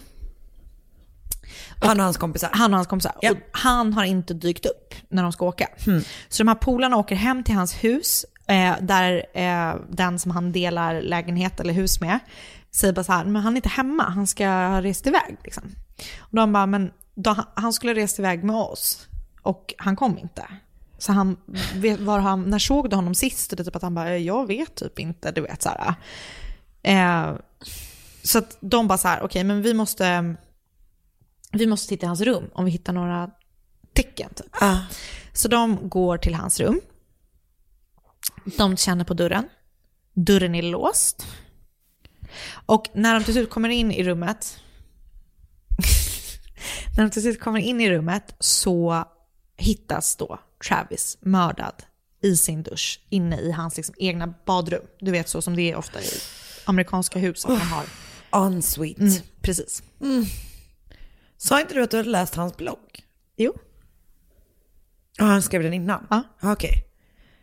Han och hans kompisar. Han och hans kompisar. Och han har inte dykt upp när de ska åka. Så de här polarna åker hem till hans hus, eh, där eh, den som han delar lägenhet eller hus med säger bara så här, men han är inte hemma, han ska ha rest iväg. Liksom. Och de bara, men då, han skulle ha rest iväg med oss och han kom inte. Så han, var han, när såg du honom sist? Och det typ att han bara, "Eh, jag vet typ inte, du vet så här. Eh, så att de bara så här, okej men vi måste, vi måste titta i hans rum om vi hittar några tecken. Typ. Så de går till hans rum. De känner på dörren. Dörren är låst. Och när de till slut kommer in i rummet när de till slut kommer in i rummet så hittas då Travis mördad i sin dusch inne i hans liksom egna badrum. Du vet så som det är ofta i amerikanska hus att man har. Ensuite. Mm, precis. Sa inte du att du hade läst hans blogg? Jo. Ja, han skrev den innan? Ja. Okej.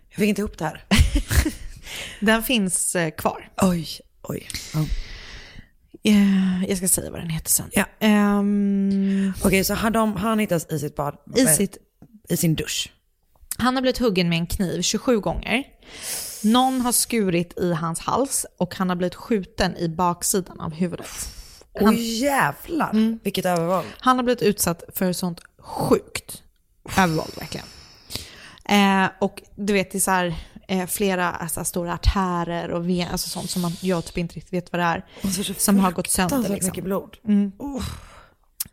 Jag fick inte ihop det här. Den finns eh, kvar. Oj, oj. Ja. Eh, Jag ska säga vad den heter sen. Ja. Ehm, Okej, så han, de, han hittas i sitt bad? I sitt- I sin dusch? Han har blivit huggen med en kniv 27 gånger. Någon har skurit i hans hals och han har blivit skjuten i baksidan av huvudet. Han, Oj jävlar, vilket övervåld. han har blivit utsatt för sånt sjukt övervåld verkligen. Eh, och du vet, det är så här, eh, flera alltså, stora artärer och ven, alltså sånt som man, jag typ inte riktigt vet vad det är. Som har gått sönder. Liksom. mycket blod. Mm.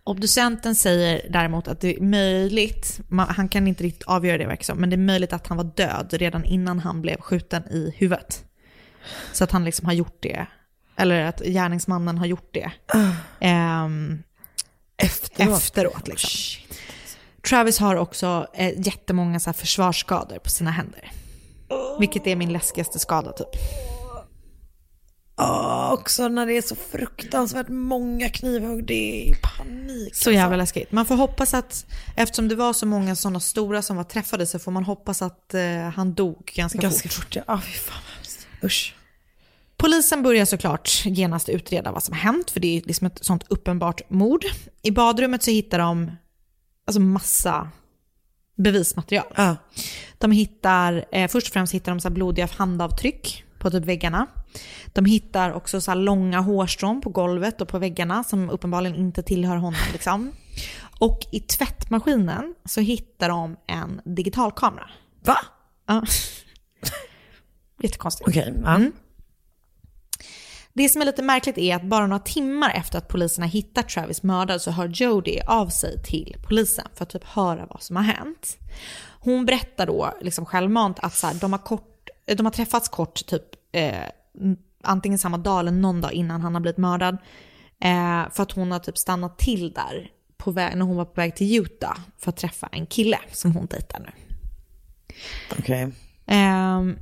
Obducenten säger däremot att det är möjligt, man, han kan inte riktigt avgöra det verkar men det är möjligt att han var död redan innan han blev skjuten i huvudet. Så att han liksom har gjort det, eller att gärningsmannen har gjort det. ehm, Efteråt. efteråt liksom. Travis har också eh, jättemånga så här försvarsskador på sina händer. Vilket är min läskigaste skada typ. Ja, också när det är så fruktansvärt många knivhugg, det är panik. Så jävla läskigt. Man får hoppas att, eftersom det var så många sådana stora som var träffade så får man hoppas att eh, han dog ganska, Ganska fort. fort, ja. Ah, fy fan hemskt. Usch. Polisen börjar såklart genast utreda vad som hänt, för det är liksom ett sånt uppenbart mord. I badrummet så hittar de alltså massa bevismaterial. Ja. De hittar, eh, först och främst hittar de så blodiga handavtryck på typ väggarna. De hittar också så långa hårstrån på golvet och på väggarna som uppenbarligen inte tillhör honom. Liksom. Och i tvättmaskinen så hittar de en digitalkamera. Va? Ja. Jättekonstigt. Okej, ja. Mm. Det som är lite märkligt är att bara några timmar efter att poliserna hittat Travis mördad så hör Jody av sig till polisen för att typ höra vad som har hänt. Hon berättar då liksom självmant att så här, de, har kort, de har träffats kort typ eh, antingen samma dag eller någon dag innan han har blivit mördad. Eh, för att hon har typ stannat till där på väg, när hon var på väg till Utah för att träffa en kille som hon dejtar nu. Okej. Ehm,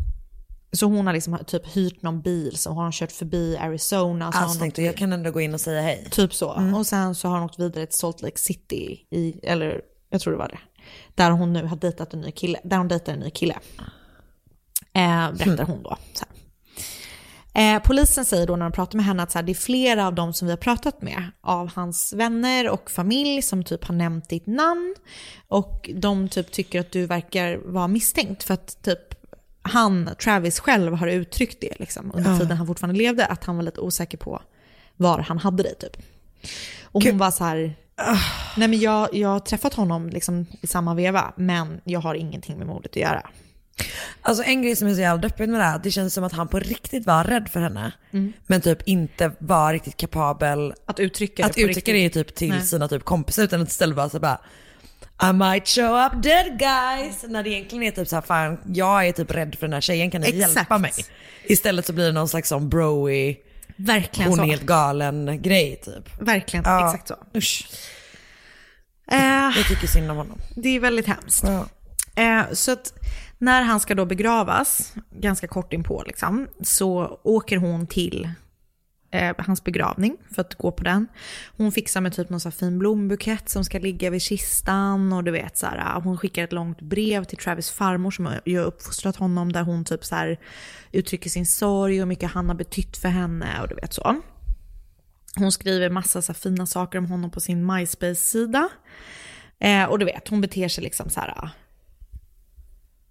så hon har liksom typ hyrt någon bil som har hon kört förbi Arizona. Så Alltså tänkte jag kan ändå gå in och säga hej. Typ så. Mm. Och sen så har hon åkt vidare till Salt Lake City, i, eller jag tror det var det. Där hon nu har dejtat en ny kille. Där hon dejtar en ny kille. Eh, berättar hon då. Eh, polisen säger då när de pratar med henne att så här, det är flera av dem som vi har pratat med, av hans vänner och familj som typ har nämnt ditt namn. Och de typ tycker att du verkar vara misstänkt för att typ han, Travis själv, har uttryckt det liksom, under Ja. tiden han fortfarande levde, att han var lite osäker på var han hade dig typ. Och hon var så här, nej men jag, jag har träffat honom liksom i samma veva, men jag har ingenting med mordet att göra. Alltså en grej som är så jävla deppigt med det här, det känns som att han på riktigt var rädd för henne. Men typ inte var riktigt kapabel att uttrycka att det på uttrycka det typ till Nej. sina typ kompisar utan att istället bara så bara I might show up dead guys. När det egentligen är typ så här, fan jag är typ rädd för den här tjejen, kan ni Exakt. hjälpa mig? Istället så blir det någon slags sån broy, Verkligen hon så. är helt galen grej typ. Verkligen, Ja. exakt så. Usch. Eh, Jag tycker synd om honom. det är väldigt hemskt. Eh, så att när han ska då begravas, ganska kort inpå liksom, så åker hon till eh, hans begravning för att gå på den. Hon fixar med typ någon så här fin blombukett som ska ligga vid kistan och du vet så här, eh, hon skickar ett långt brev till Travis farmor som har uppfostrat honom där hon typ så här uttrycker sin sorg och hur mycket han har betytt för henne och du vet så. Hon skriver massa så fina saker om honom på sin MySpace-sida. Eh, och du vet, hon beter sig liksom så här, eh,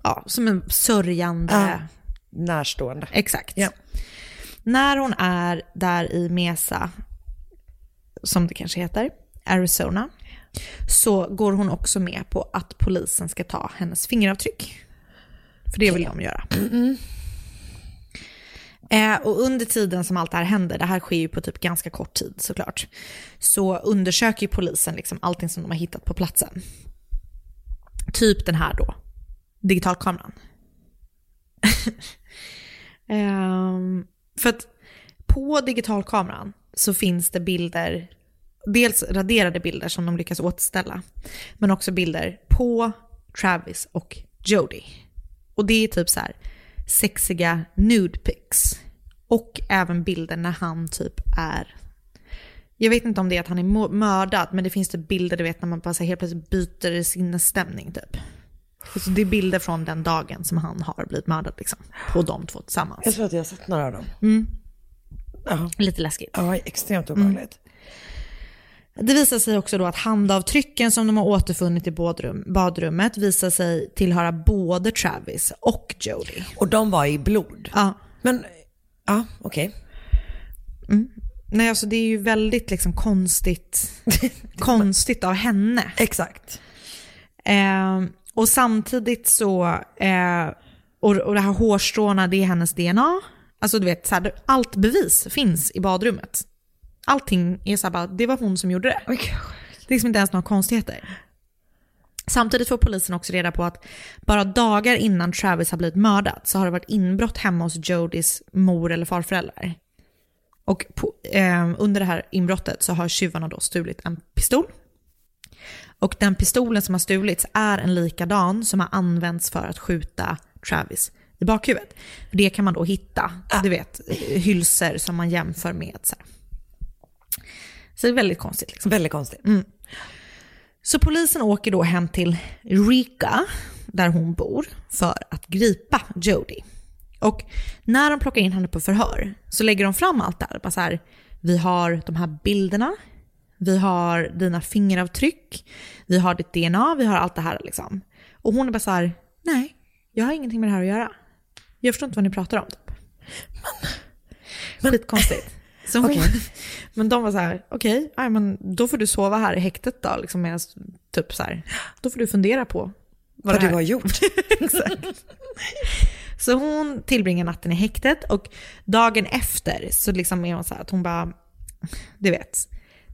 ja, som en sörjande. Ja. Närstående. Exakt. Ja. När hon är där i Mesa, som det kanske heter, Arizona, så går hon också med på att polisen ska ta hennes fingeravtryck. För det vill de göra. Eh, och under tiden som allt det här händer, det här sker ju på typ ganska kort tid såklart, så undersöker ju polisen liksom allting som de har hittat på platsen. Typ den här då, digitalkameran. um, för att på digitalkameran så finns det bilder, dels raderade bilder som de lyckas återställa, men också bilder på Travis och Jody. Och det är typ så här sexiga nude pics. Och även bilder när han typ är, jag vet inte om det är att han är mördad, men det finns typ bilder du vet när man bara så helt plötsligt byter sinnesstämning typ. Så det är bilder från den dagen som han har blivit mördad liksom. På de två tillsammans. Jag tror att jag har sett några av dem. Mm. Ja. Lite läskigt. Ja, extremt obehagligt. Det visar sig också då att handavtrycken som de har återfunnit i badrum, badrummet visar sig tillhöra både Travis och Jody. Och de var i blod? Ja. Men, ja okej. Mm. Nej, alltså det är ju väldigt liksom konstigt, konstigt av henne. Exakt. Eh, och samtidigt så, eh, och, och det här hårstråna, det är hennes DNA. Alltså du vet, så här, allt bevis finns i badrummet. Allting är så här bara, det var hon som gjorde det. Det är liksom inte ens några konstigheter. Samtidigt får polisen också reda på att bara dagar innan Travis har blivit mördad så har det varit inbrott hemma hos Jodys mor eller farföräldrar. Och på, eh, under det här inbrottet så har tjuvarna då stulit en pistol. Och den pistolen som har stulits är en likadan som har använts för att skjuta Travis i bakhuvudet. Det kan man då hitta, du vet, hylsor som man jämför med. Så, här. så det är väldigt konstigt. Liksom. Väldigt konstigt. Mm. Så polisen åker då hem till Rika, där hon bor, för att gripa Jody. Och när de plockar in henne på förhör så lägger de fram allt där. Bara så här, vi har de här bilderna, vi har dina fingeravtryck, vi har ditt DNA, vi har allt det här liksom. Och hon är bara så här, nej, jag har ingenting med det här att göra. Jag förstår inte vad ni pratar om. Typ. Skitkonstigt. Så hon, Men de var så här, okej, okay, men då får du sova här i häktet då, liksom medan, typ så här, då får du fundera på vad, vad du har gjort. Exakt. Så hon tillbringar natten i häktet och dagen efter så liksom är hon så här att hon bara, du vet,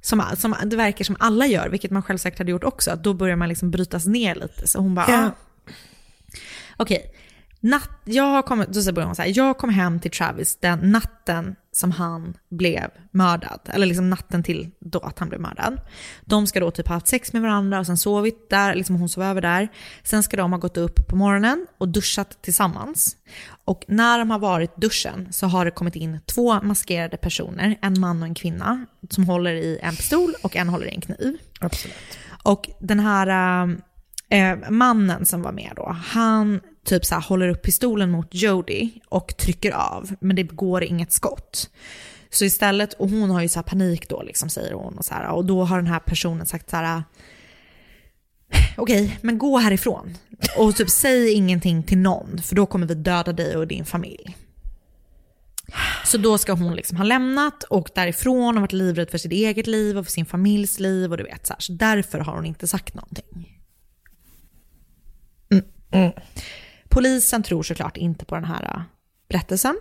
som, som, det verkar som alla gör, vilket man själv säkert hade gjort också, att då börjar man liksom brytas ner lite. Så hon bara, ja. ah, okej, okay. Natt, jag kom, då börjar hon så här, jag kom hem till Travis den natten som han blev mördad. Eller liksom natten till då att han blev mördad. De ska då typ ha haft sex med varandra och sen sovit där, liksom hon sov över där. Sen ska de ha gått upp på morgonen och duschat tillsammans. Och när de har varit duschen så har det kommit in två maskerade personer, en man och en kvinna, som håller i en pistol och en håller i en kniv. Absolut. Och den här äh, mannen som var med då, han typ så här, håller upp pistolen mot Jody och trycker av, men det går inget skott. Så istället, och hon har ju så panik då, liksom, säger hon. Och, så här, och då har den här personen sagt så här, okej, okay, men gå härifrån. Och typ säg ingenting till någon, för då kommer vi döda dig och din familj. Så då ska hon liksom ha lämnat och därifrån och varit livrädd för sitt eget liv och för sin familjs liv och du vet så här. Så därför har hon inte sagt någonting. Mm. Mm. Polisen tror såklart inte på den här äh, berättelsen.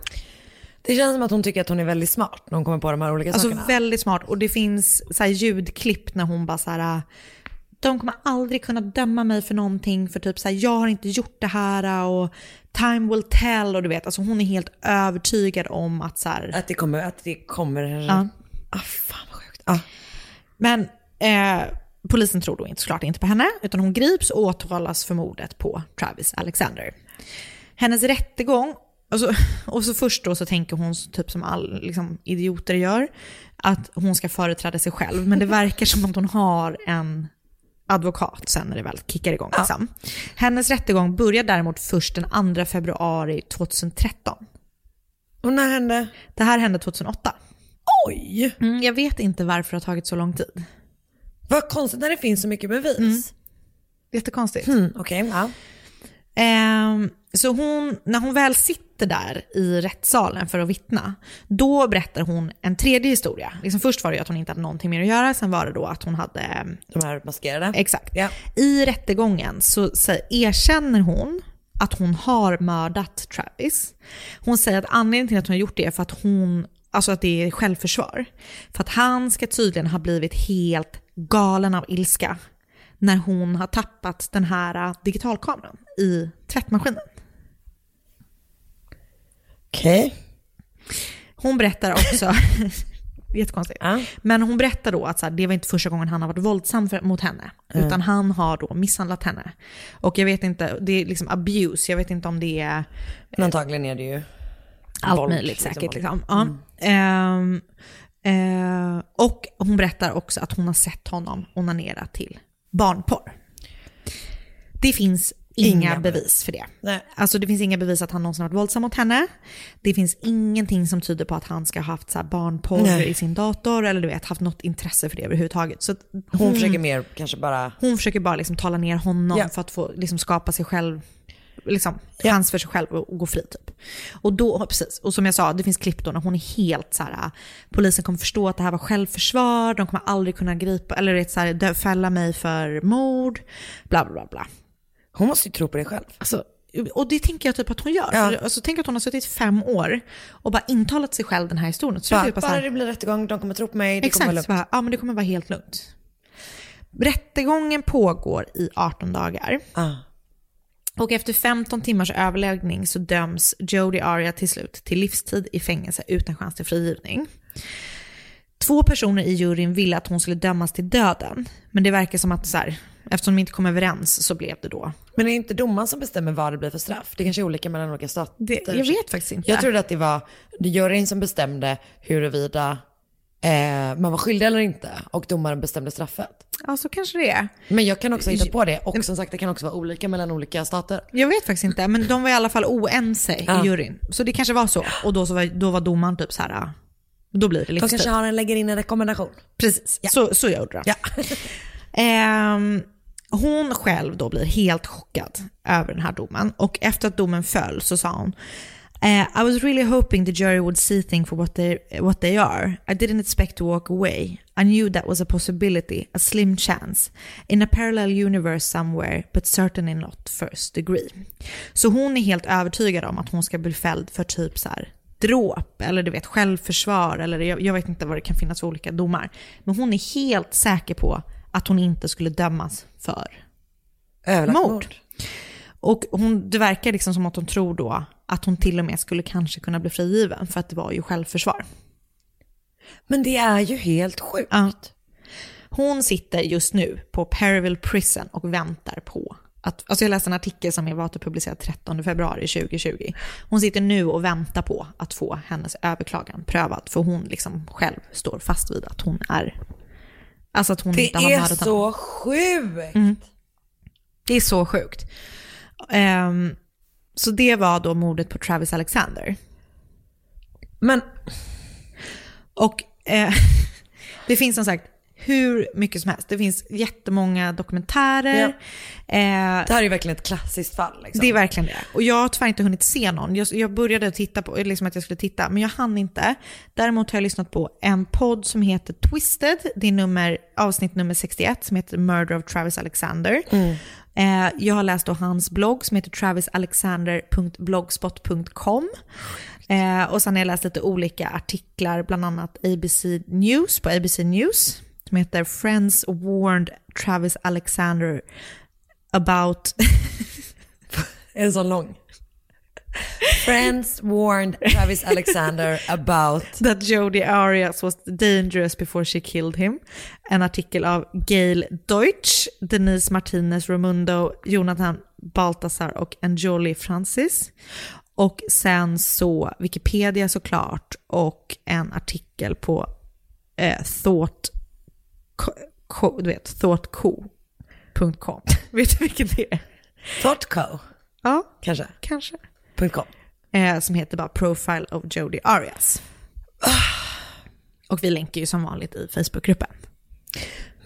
Det känns som att hon tycker att hon är väldigt smart när hon kommer på de här olika alltså, sakerna. Alltså väldigt smart och det finns så ljudklipp när hon bara så här, äh, de kommer aldrig kunna döma mig för någonting för typ så här, jag har inte gjort det här äh, och time will tell och du vet, alltså hon är helt övertygad om att så här, Att det kommer, att det kommer, ja. ah, fan vad sjukt. Ah. Men eh, polisen tror då inte, såklart inte på henne, utan hon grips och åtalas för mordet på Travis Alexander. Hennes rättegång, och så, och så först då så tänker hon, typ som all liksom, idioter gör, att hon ska företräda sig själv. Men det verkar som att hon har en advokat sen när det väl kickar igång. Ja. Liksom. Hennes rättegång börjar däremot först den 2 februari 2013. Och när hände? Det här hände 2008. Oj! Mm, jag vet inte varför det har tagit så lång tid. Vad konstigt när det finns så mycket bevis. Mm. Jättekonstigt. Mm, Okej, okay, ja. Um, så hon, när hon väl sitter där i rättssalen för att vittna, då berättar hon en tredje historia. Liksom först var det att hon inte hade någonting mer att göra, sen var det då att hon hade... De här maskerade? Exakt. Ja. I rättegången så, så erkänner hon att hon har mördat Travis. Hon säger att anledningen till att hon har gjort det är för att hon, alltså att det är självförsvar. För att han ska tydligen ha blivit helt galen av ilska när hon har tappat den här digitalkameran i tvättmaskinen. Okej. Okay. Hon berättar också, jättekonstigt, ja. men hon berättar då att så här, det var inte första gången han har varit våldsam för, mot henne, mm. utan han har då misshandlat henne. Och jag vet inte, det är liksom abuse, jag vet inte om det är... Men antagligen är det ju allt våld, möjligt liksom. säkert. Liksom. Ja. Mm. Um, uh, och hon berättar också att hon har sett honom onanera till barnporr. Det finns Inga, inga bevis för det. Nej. Alltså det finns inga bevis att han någonsin har varit våldsam mot henne. Det finns ingenting som tyder på att han ska ha haft så barnporr Nej. i sin dator eller du vet haft något intresse för det överhuvudtaget. Så hon, hon försöker mer kanske bara... Hon försöker bara liksom tala ner honom ja. för att få liksom skapa sig själv, liksom ja. chans för sig själv och, gå fri typ. Och då, precis, och som jag sa, det finns klipp då när hon är helt så här, polisen kommer förstå att det här var självförsvar, de kommer aldrig kunna gripa, eller vet, så här, fälla mig för mord, bla bla bla. Hon måste ju tro på det själv. Alltså, och det tänker jag typ att hon gör. Ja. För, alltså, tänk att hon har suttit fem år och bara intalat sig själv den här historien. Så bara, bara, bara det blir rättegång, de kommer tro på mig, det exakt, kommer vara lugnt. ja men det kommer vara helt lugnt. Rättegången pågår i 18 dagar. Ah. Och efter 15 timmars överläggning så döms Jodi Aria till slut till livstid i fängelse utan chans till frigivning. Två personer i juryn ville att hon skulle dömas till döden, men det verkar som att så här, eftersom de inte kom överens så blev det då. Men är det inte domaren som bestämmer vad det blir för straff? Det kanske är olika mellan olika stater. Det, jag vet faktiskt inte. Jag trodde att det var juryn som bestämde huruvida eh, man var skyldig eller inte och domaren bestämde straffet. Ja, så kanske det är. Men jag kan också hitta på det och som sagt det kan också vara olika mellan olika stater. Jag vet faktiskt inte, men de var i alla fall oense ja. i juryn. Så det kanske var så. Och då, så var, då var domaren typ så här, då blir det livstid. De kanske har en, lägger in en rekommendation. Precis, ja. så, så gjorde de. Ja. um, hon själv då blir helt chockad över den här domen och efter att domen föll så sa hon Uh, I was really hoping the jury would see things for what they, what they are. I didn't expect to walk away. I knew that was a possibility, a slim chance. In a parallel universe somewhere, but certainly not first degree. Så hon är helt övertygad om att hon ska bli fälld för typ så här dråp eller du vet självförsvar eller jag, jag vet inte vad det kan finnas för olika domar. Men hon är helt säker på att hon inte skulle dömas för Överlagt mord. mord. Och hon, det verkar liksom som att hon tror då att hon till och med skulle kanske kunna bli frigiven för att det var ju självförsvar. Men det är ju helt sjukt. Ja. Hon sitter just nu på Perryville Prison och väntar på att, alltså jag läste en artikel som var publicerad 13 februari 2020. Hon sitter nu och väntar på att få hennes överklagan prövad för hon liksom själv står fast vid att hon är, alltså att hon Det inte har är mördat så honom. sjukt. Mm. Det är så sjukt. Ehm, så det var då mordet på Travis Alexander. Men... Och eh, det finns som sagt hur mycket som helst. Det finns jättemånga dokumentärer. Eh, Det här är verkligen ett klassiskt fall. Liksom. det är verkligen det. Och jag har tyvärr inte hunnit se någon. Jag, jag började titta på, liksom att jag skulle titta, men jag hann inte. Däremot har jag lyssnat på en podd som heter Twisted. Det är nummer, avsnitt nummer 61 som heter Murder of Travis Alexander. Eh, jag har läst då hans blogg som heter travisalexander.blogspot.com. Eh, och sen har jag läst lite olika artiklar, bland annat ABC News på ABC News som heter Friends warned Travis Alexander about... Är sån så lång? Friends warned Travis Alexander about... That Jodi Arias was dangerous before she killed him. En artikel av Gail Deutsch, Denise Martinez Romundo, Jonathan Baltasar och Anjoli Francis. Och sen så Wikipedia såklart och en artikel på eh, Thought, co, du vet, thoughtco.com. vet du vilket det är? Thoughtco? Ja, Kanske? kanske. .com. Eh, som heter bara Profile of Jodi Arias. Och vi länkar ju som vanligt i Facebookgruppen.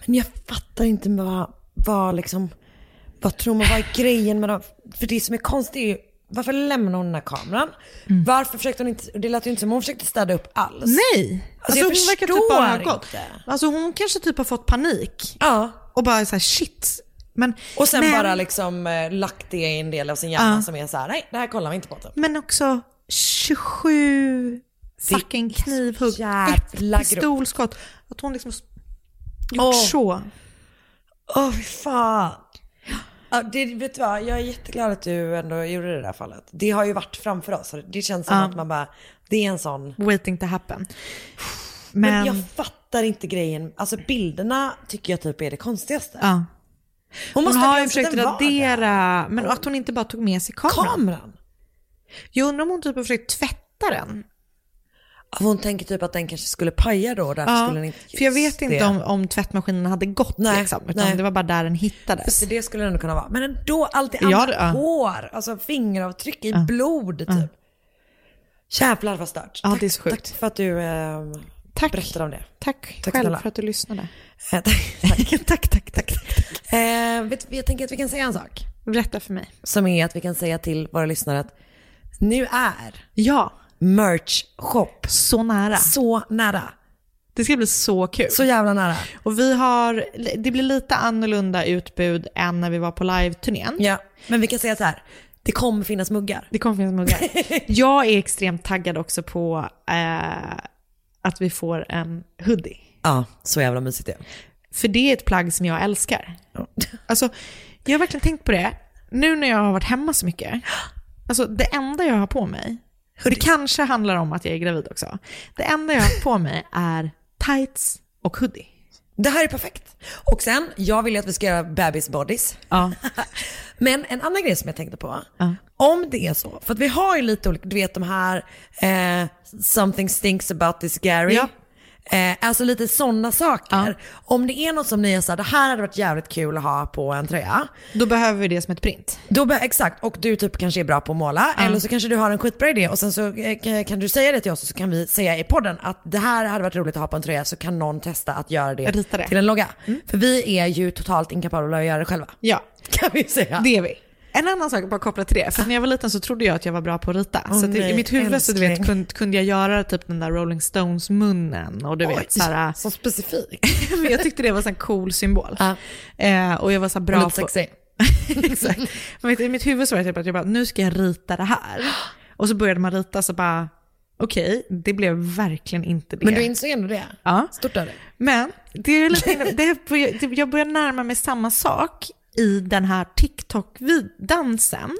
Men jag fattar inte vad, vad liksom, vad tror man, vad är grejen med dem? För det som är konstigt är ju, varför lämnar hon den här kameran? Varför försökte hon inte, det lät ju inte som hon försökte städa upp alls. Nej! Alltså, jag hon verkar typ bara ha gått. Alltså hon kanske typ har fått panik. Ja. Och bara så här shit. Men, Och sen men, bara liksom eh, lagt det i en del av sin hjärna Ja. som är så här: nej det här kollar vi inte på typ. men också 27 fucking knivhugg, ett pistolskott. Att hon liksom gjort Åh. så. Åh fy fan. Ja, det, vet du vad, jag är jätteglad att du ändå gjorde det där fallet. Det har ju varit framför oss. Det känns som Ja. att man bara, det är en sån. Waiting to happen. Men, Men, jag fattar inte grejen. Alltså bilderna tycker jag typ är det konstigaste. ja. Hon Hon måste har ha ju försökt den radera, men att hon inte bara tog med sig kameran. Kameran? Jag undrar om hon typ har försökt tvätta den. Ja, Hon tänker typ att den kanske skulle paja då därför Ja, skulle den inte... för jag vet inte det. om, om tvättmaskinen hade gått Nej, liksom, utan nej. det var bara där den hittades. Så det skulle ändå kunna vara. Men ändå, allt det Ja, andra, ja. hår, alltså fingeravtryck i blod typ. Jävlar vad stört. Ja, tack, det är så sjukt. Tack för att du eh, Tack. berättade om det. Tack, Tack själv snälla. för att du lyssnade. Eh, tack, tack, tack, tack. Eh, vet, jag tänker att vi kan säga en sak. Berätta för mig. Som är att vi kan säga till våra lyssnare att nu är Ja, merch shop så nära. så nära. Det ska bli så kul. Så jävla nära. Och vi har, det blir lite annorlunda utbud än när vi var på live-turnén. Ja, men vi kan säga så här. Det kommer finnas muggar. Det kommer finnas muggar. Jag är extremt taggad också på eh, att vi får en hoodie. Ja, så jävla mysigt det. För det är ett plagg som jag älskar. Alltså, jag har verkligen tänkt på det. Nu när jag har varit hemma så mycket. Alltså det enda jag har på mig, och det kanske handlar om att jag är gravid också. Det enda jag har på mig är tights och hoodie. Det här är perfekt. Och sen, jag vill ju att vi ska göra bebis bodies. Ja. Men en annan grej som jag tänkte på. Ja. Om det är så, för att vi har ju lite olika, du vet de här eh, something stinks about this Gary. Ja. Eh, alltså lite sådana saker. Om det är något som ni är såhär, det här hade varit jävligt kul att ha på en tröja. Då behöver vi det som ett print. Då exakt, och du typ kanske är bra på att måla. Eller så kanske du har en skitbra idé och sen så eh, kan- du säga det till oss och så kan vi säga i podden att det här hade varit roligt att ha på en tröja så kan någon testa att göra det, det. till en logga. För vi är ju totalt inkapabla att göra det själva. Ja, Kan vi säga. det är vi. En annan sak bara kopplat till det, för när jag var liten så trodde jag att jag var bra på att rita. Åh så att i nej, mitt huvud så du vet, kunde, kunde jag göra typ den där Rolling Stones-munnen och du Oj, vet så här, så specifik. men jag tyckte det var en cool symbol. Eh, och jag var så bra Bra på... Exakt. Men vet, du, i mitt huvud så var det typ att jag bara, nu ska jag rita det här. Och så började man rita så bara, okej, det blev verkligen inte det. Men du insåg ändå det? Ja. Stort av dig. Men det är lite, det, jag börjar närma mig samma sak i den här TikTok-dansen.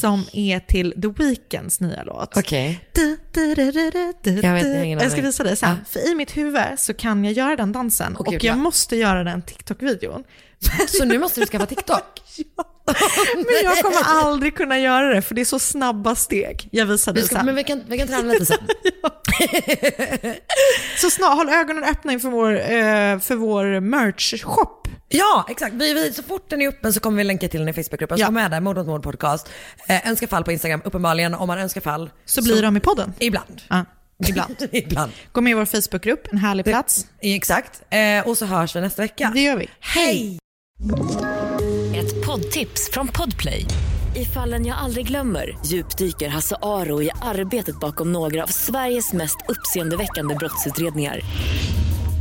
som är till The Weeknds nya låt. Okej. Du, Jag vet, jag jag ska visa dig sen. För i mitt huvud så kan jag göra den dansen gud, och jag va? måste göra den TikTok-videon. Så nu måste du skaffa TikTok? Men jag kommer aldrig kunna göra det för det är så snabba steg. Jag visar dig sen. men vi kan, vi kan träna lite sen. Så snart, håll ögonen öppna inför vår, eh, för vår merch-shop. Ja, exakt. Vi, vi, så fort den är öppen så kommer vi länka till den i Facebookgruppen. Så Ja. kom med där, Mord mot mord podcast. Eh, önska fall på Instagram, uppenbarligen. Om man önskar fall. Så blir de i podden. Ibland. Ja, ibland. Ibland. Gå med i vår Facebookgrupp, en härlig plats. Exakt. Eh, och så hörs vi nästa vecka. Det gör vi. Hej! Ett poddtips från Podplay. I fallen jag aldrig glömmer djupdyker Hasse Aro i arbetet bakom några av Sveriges mest uppseendeväckande brottsutredningar.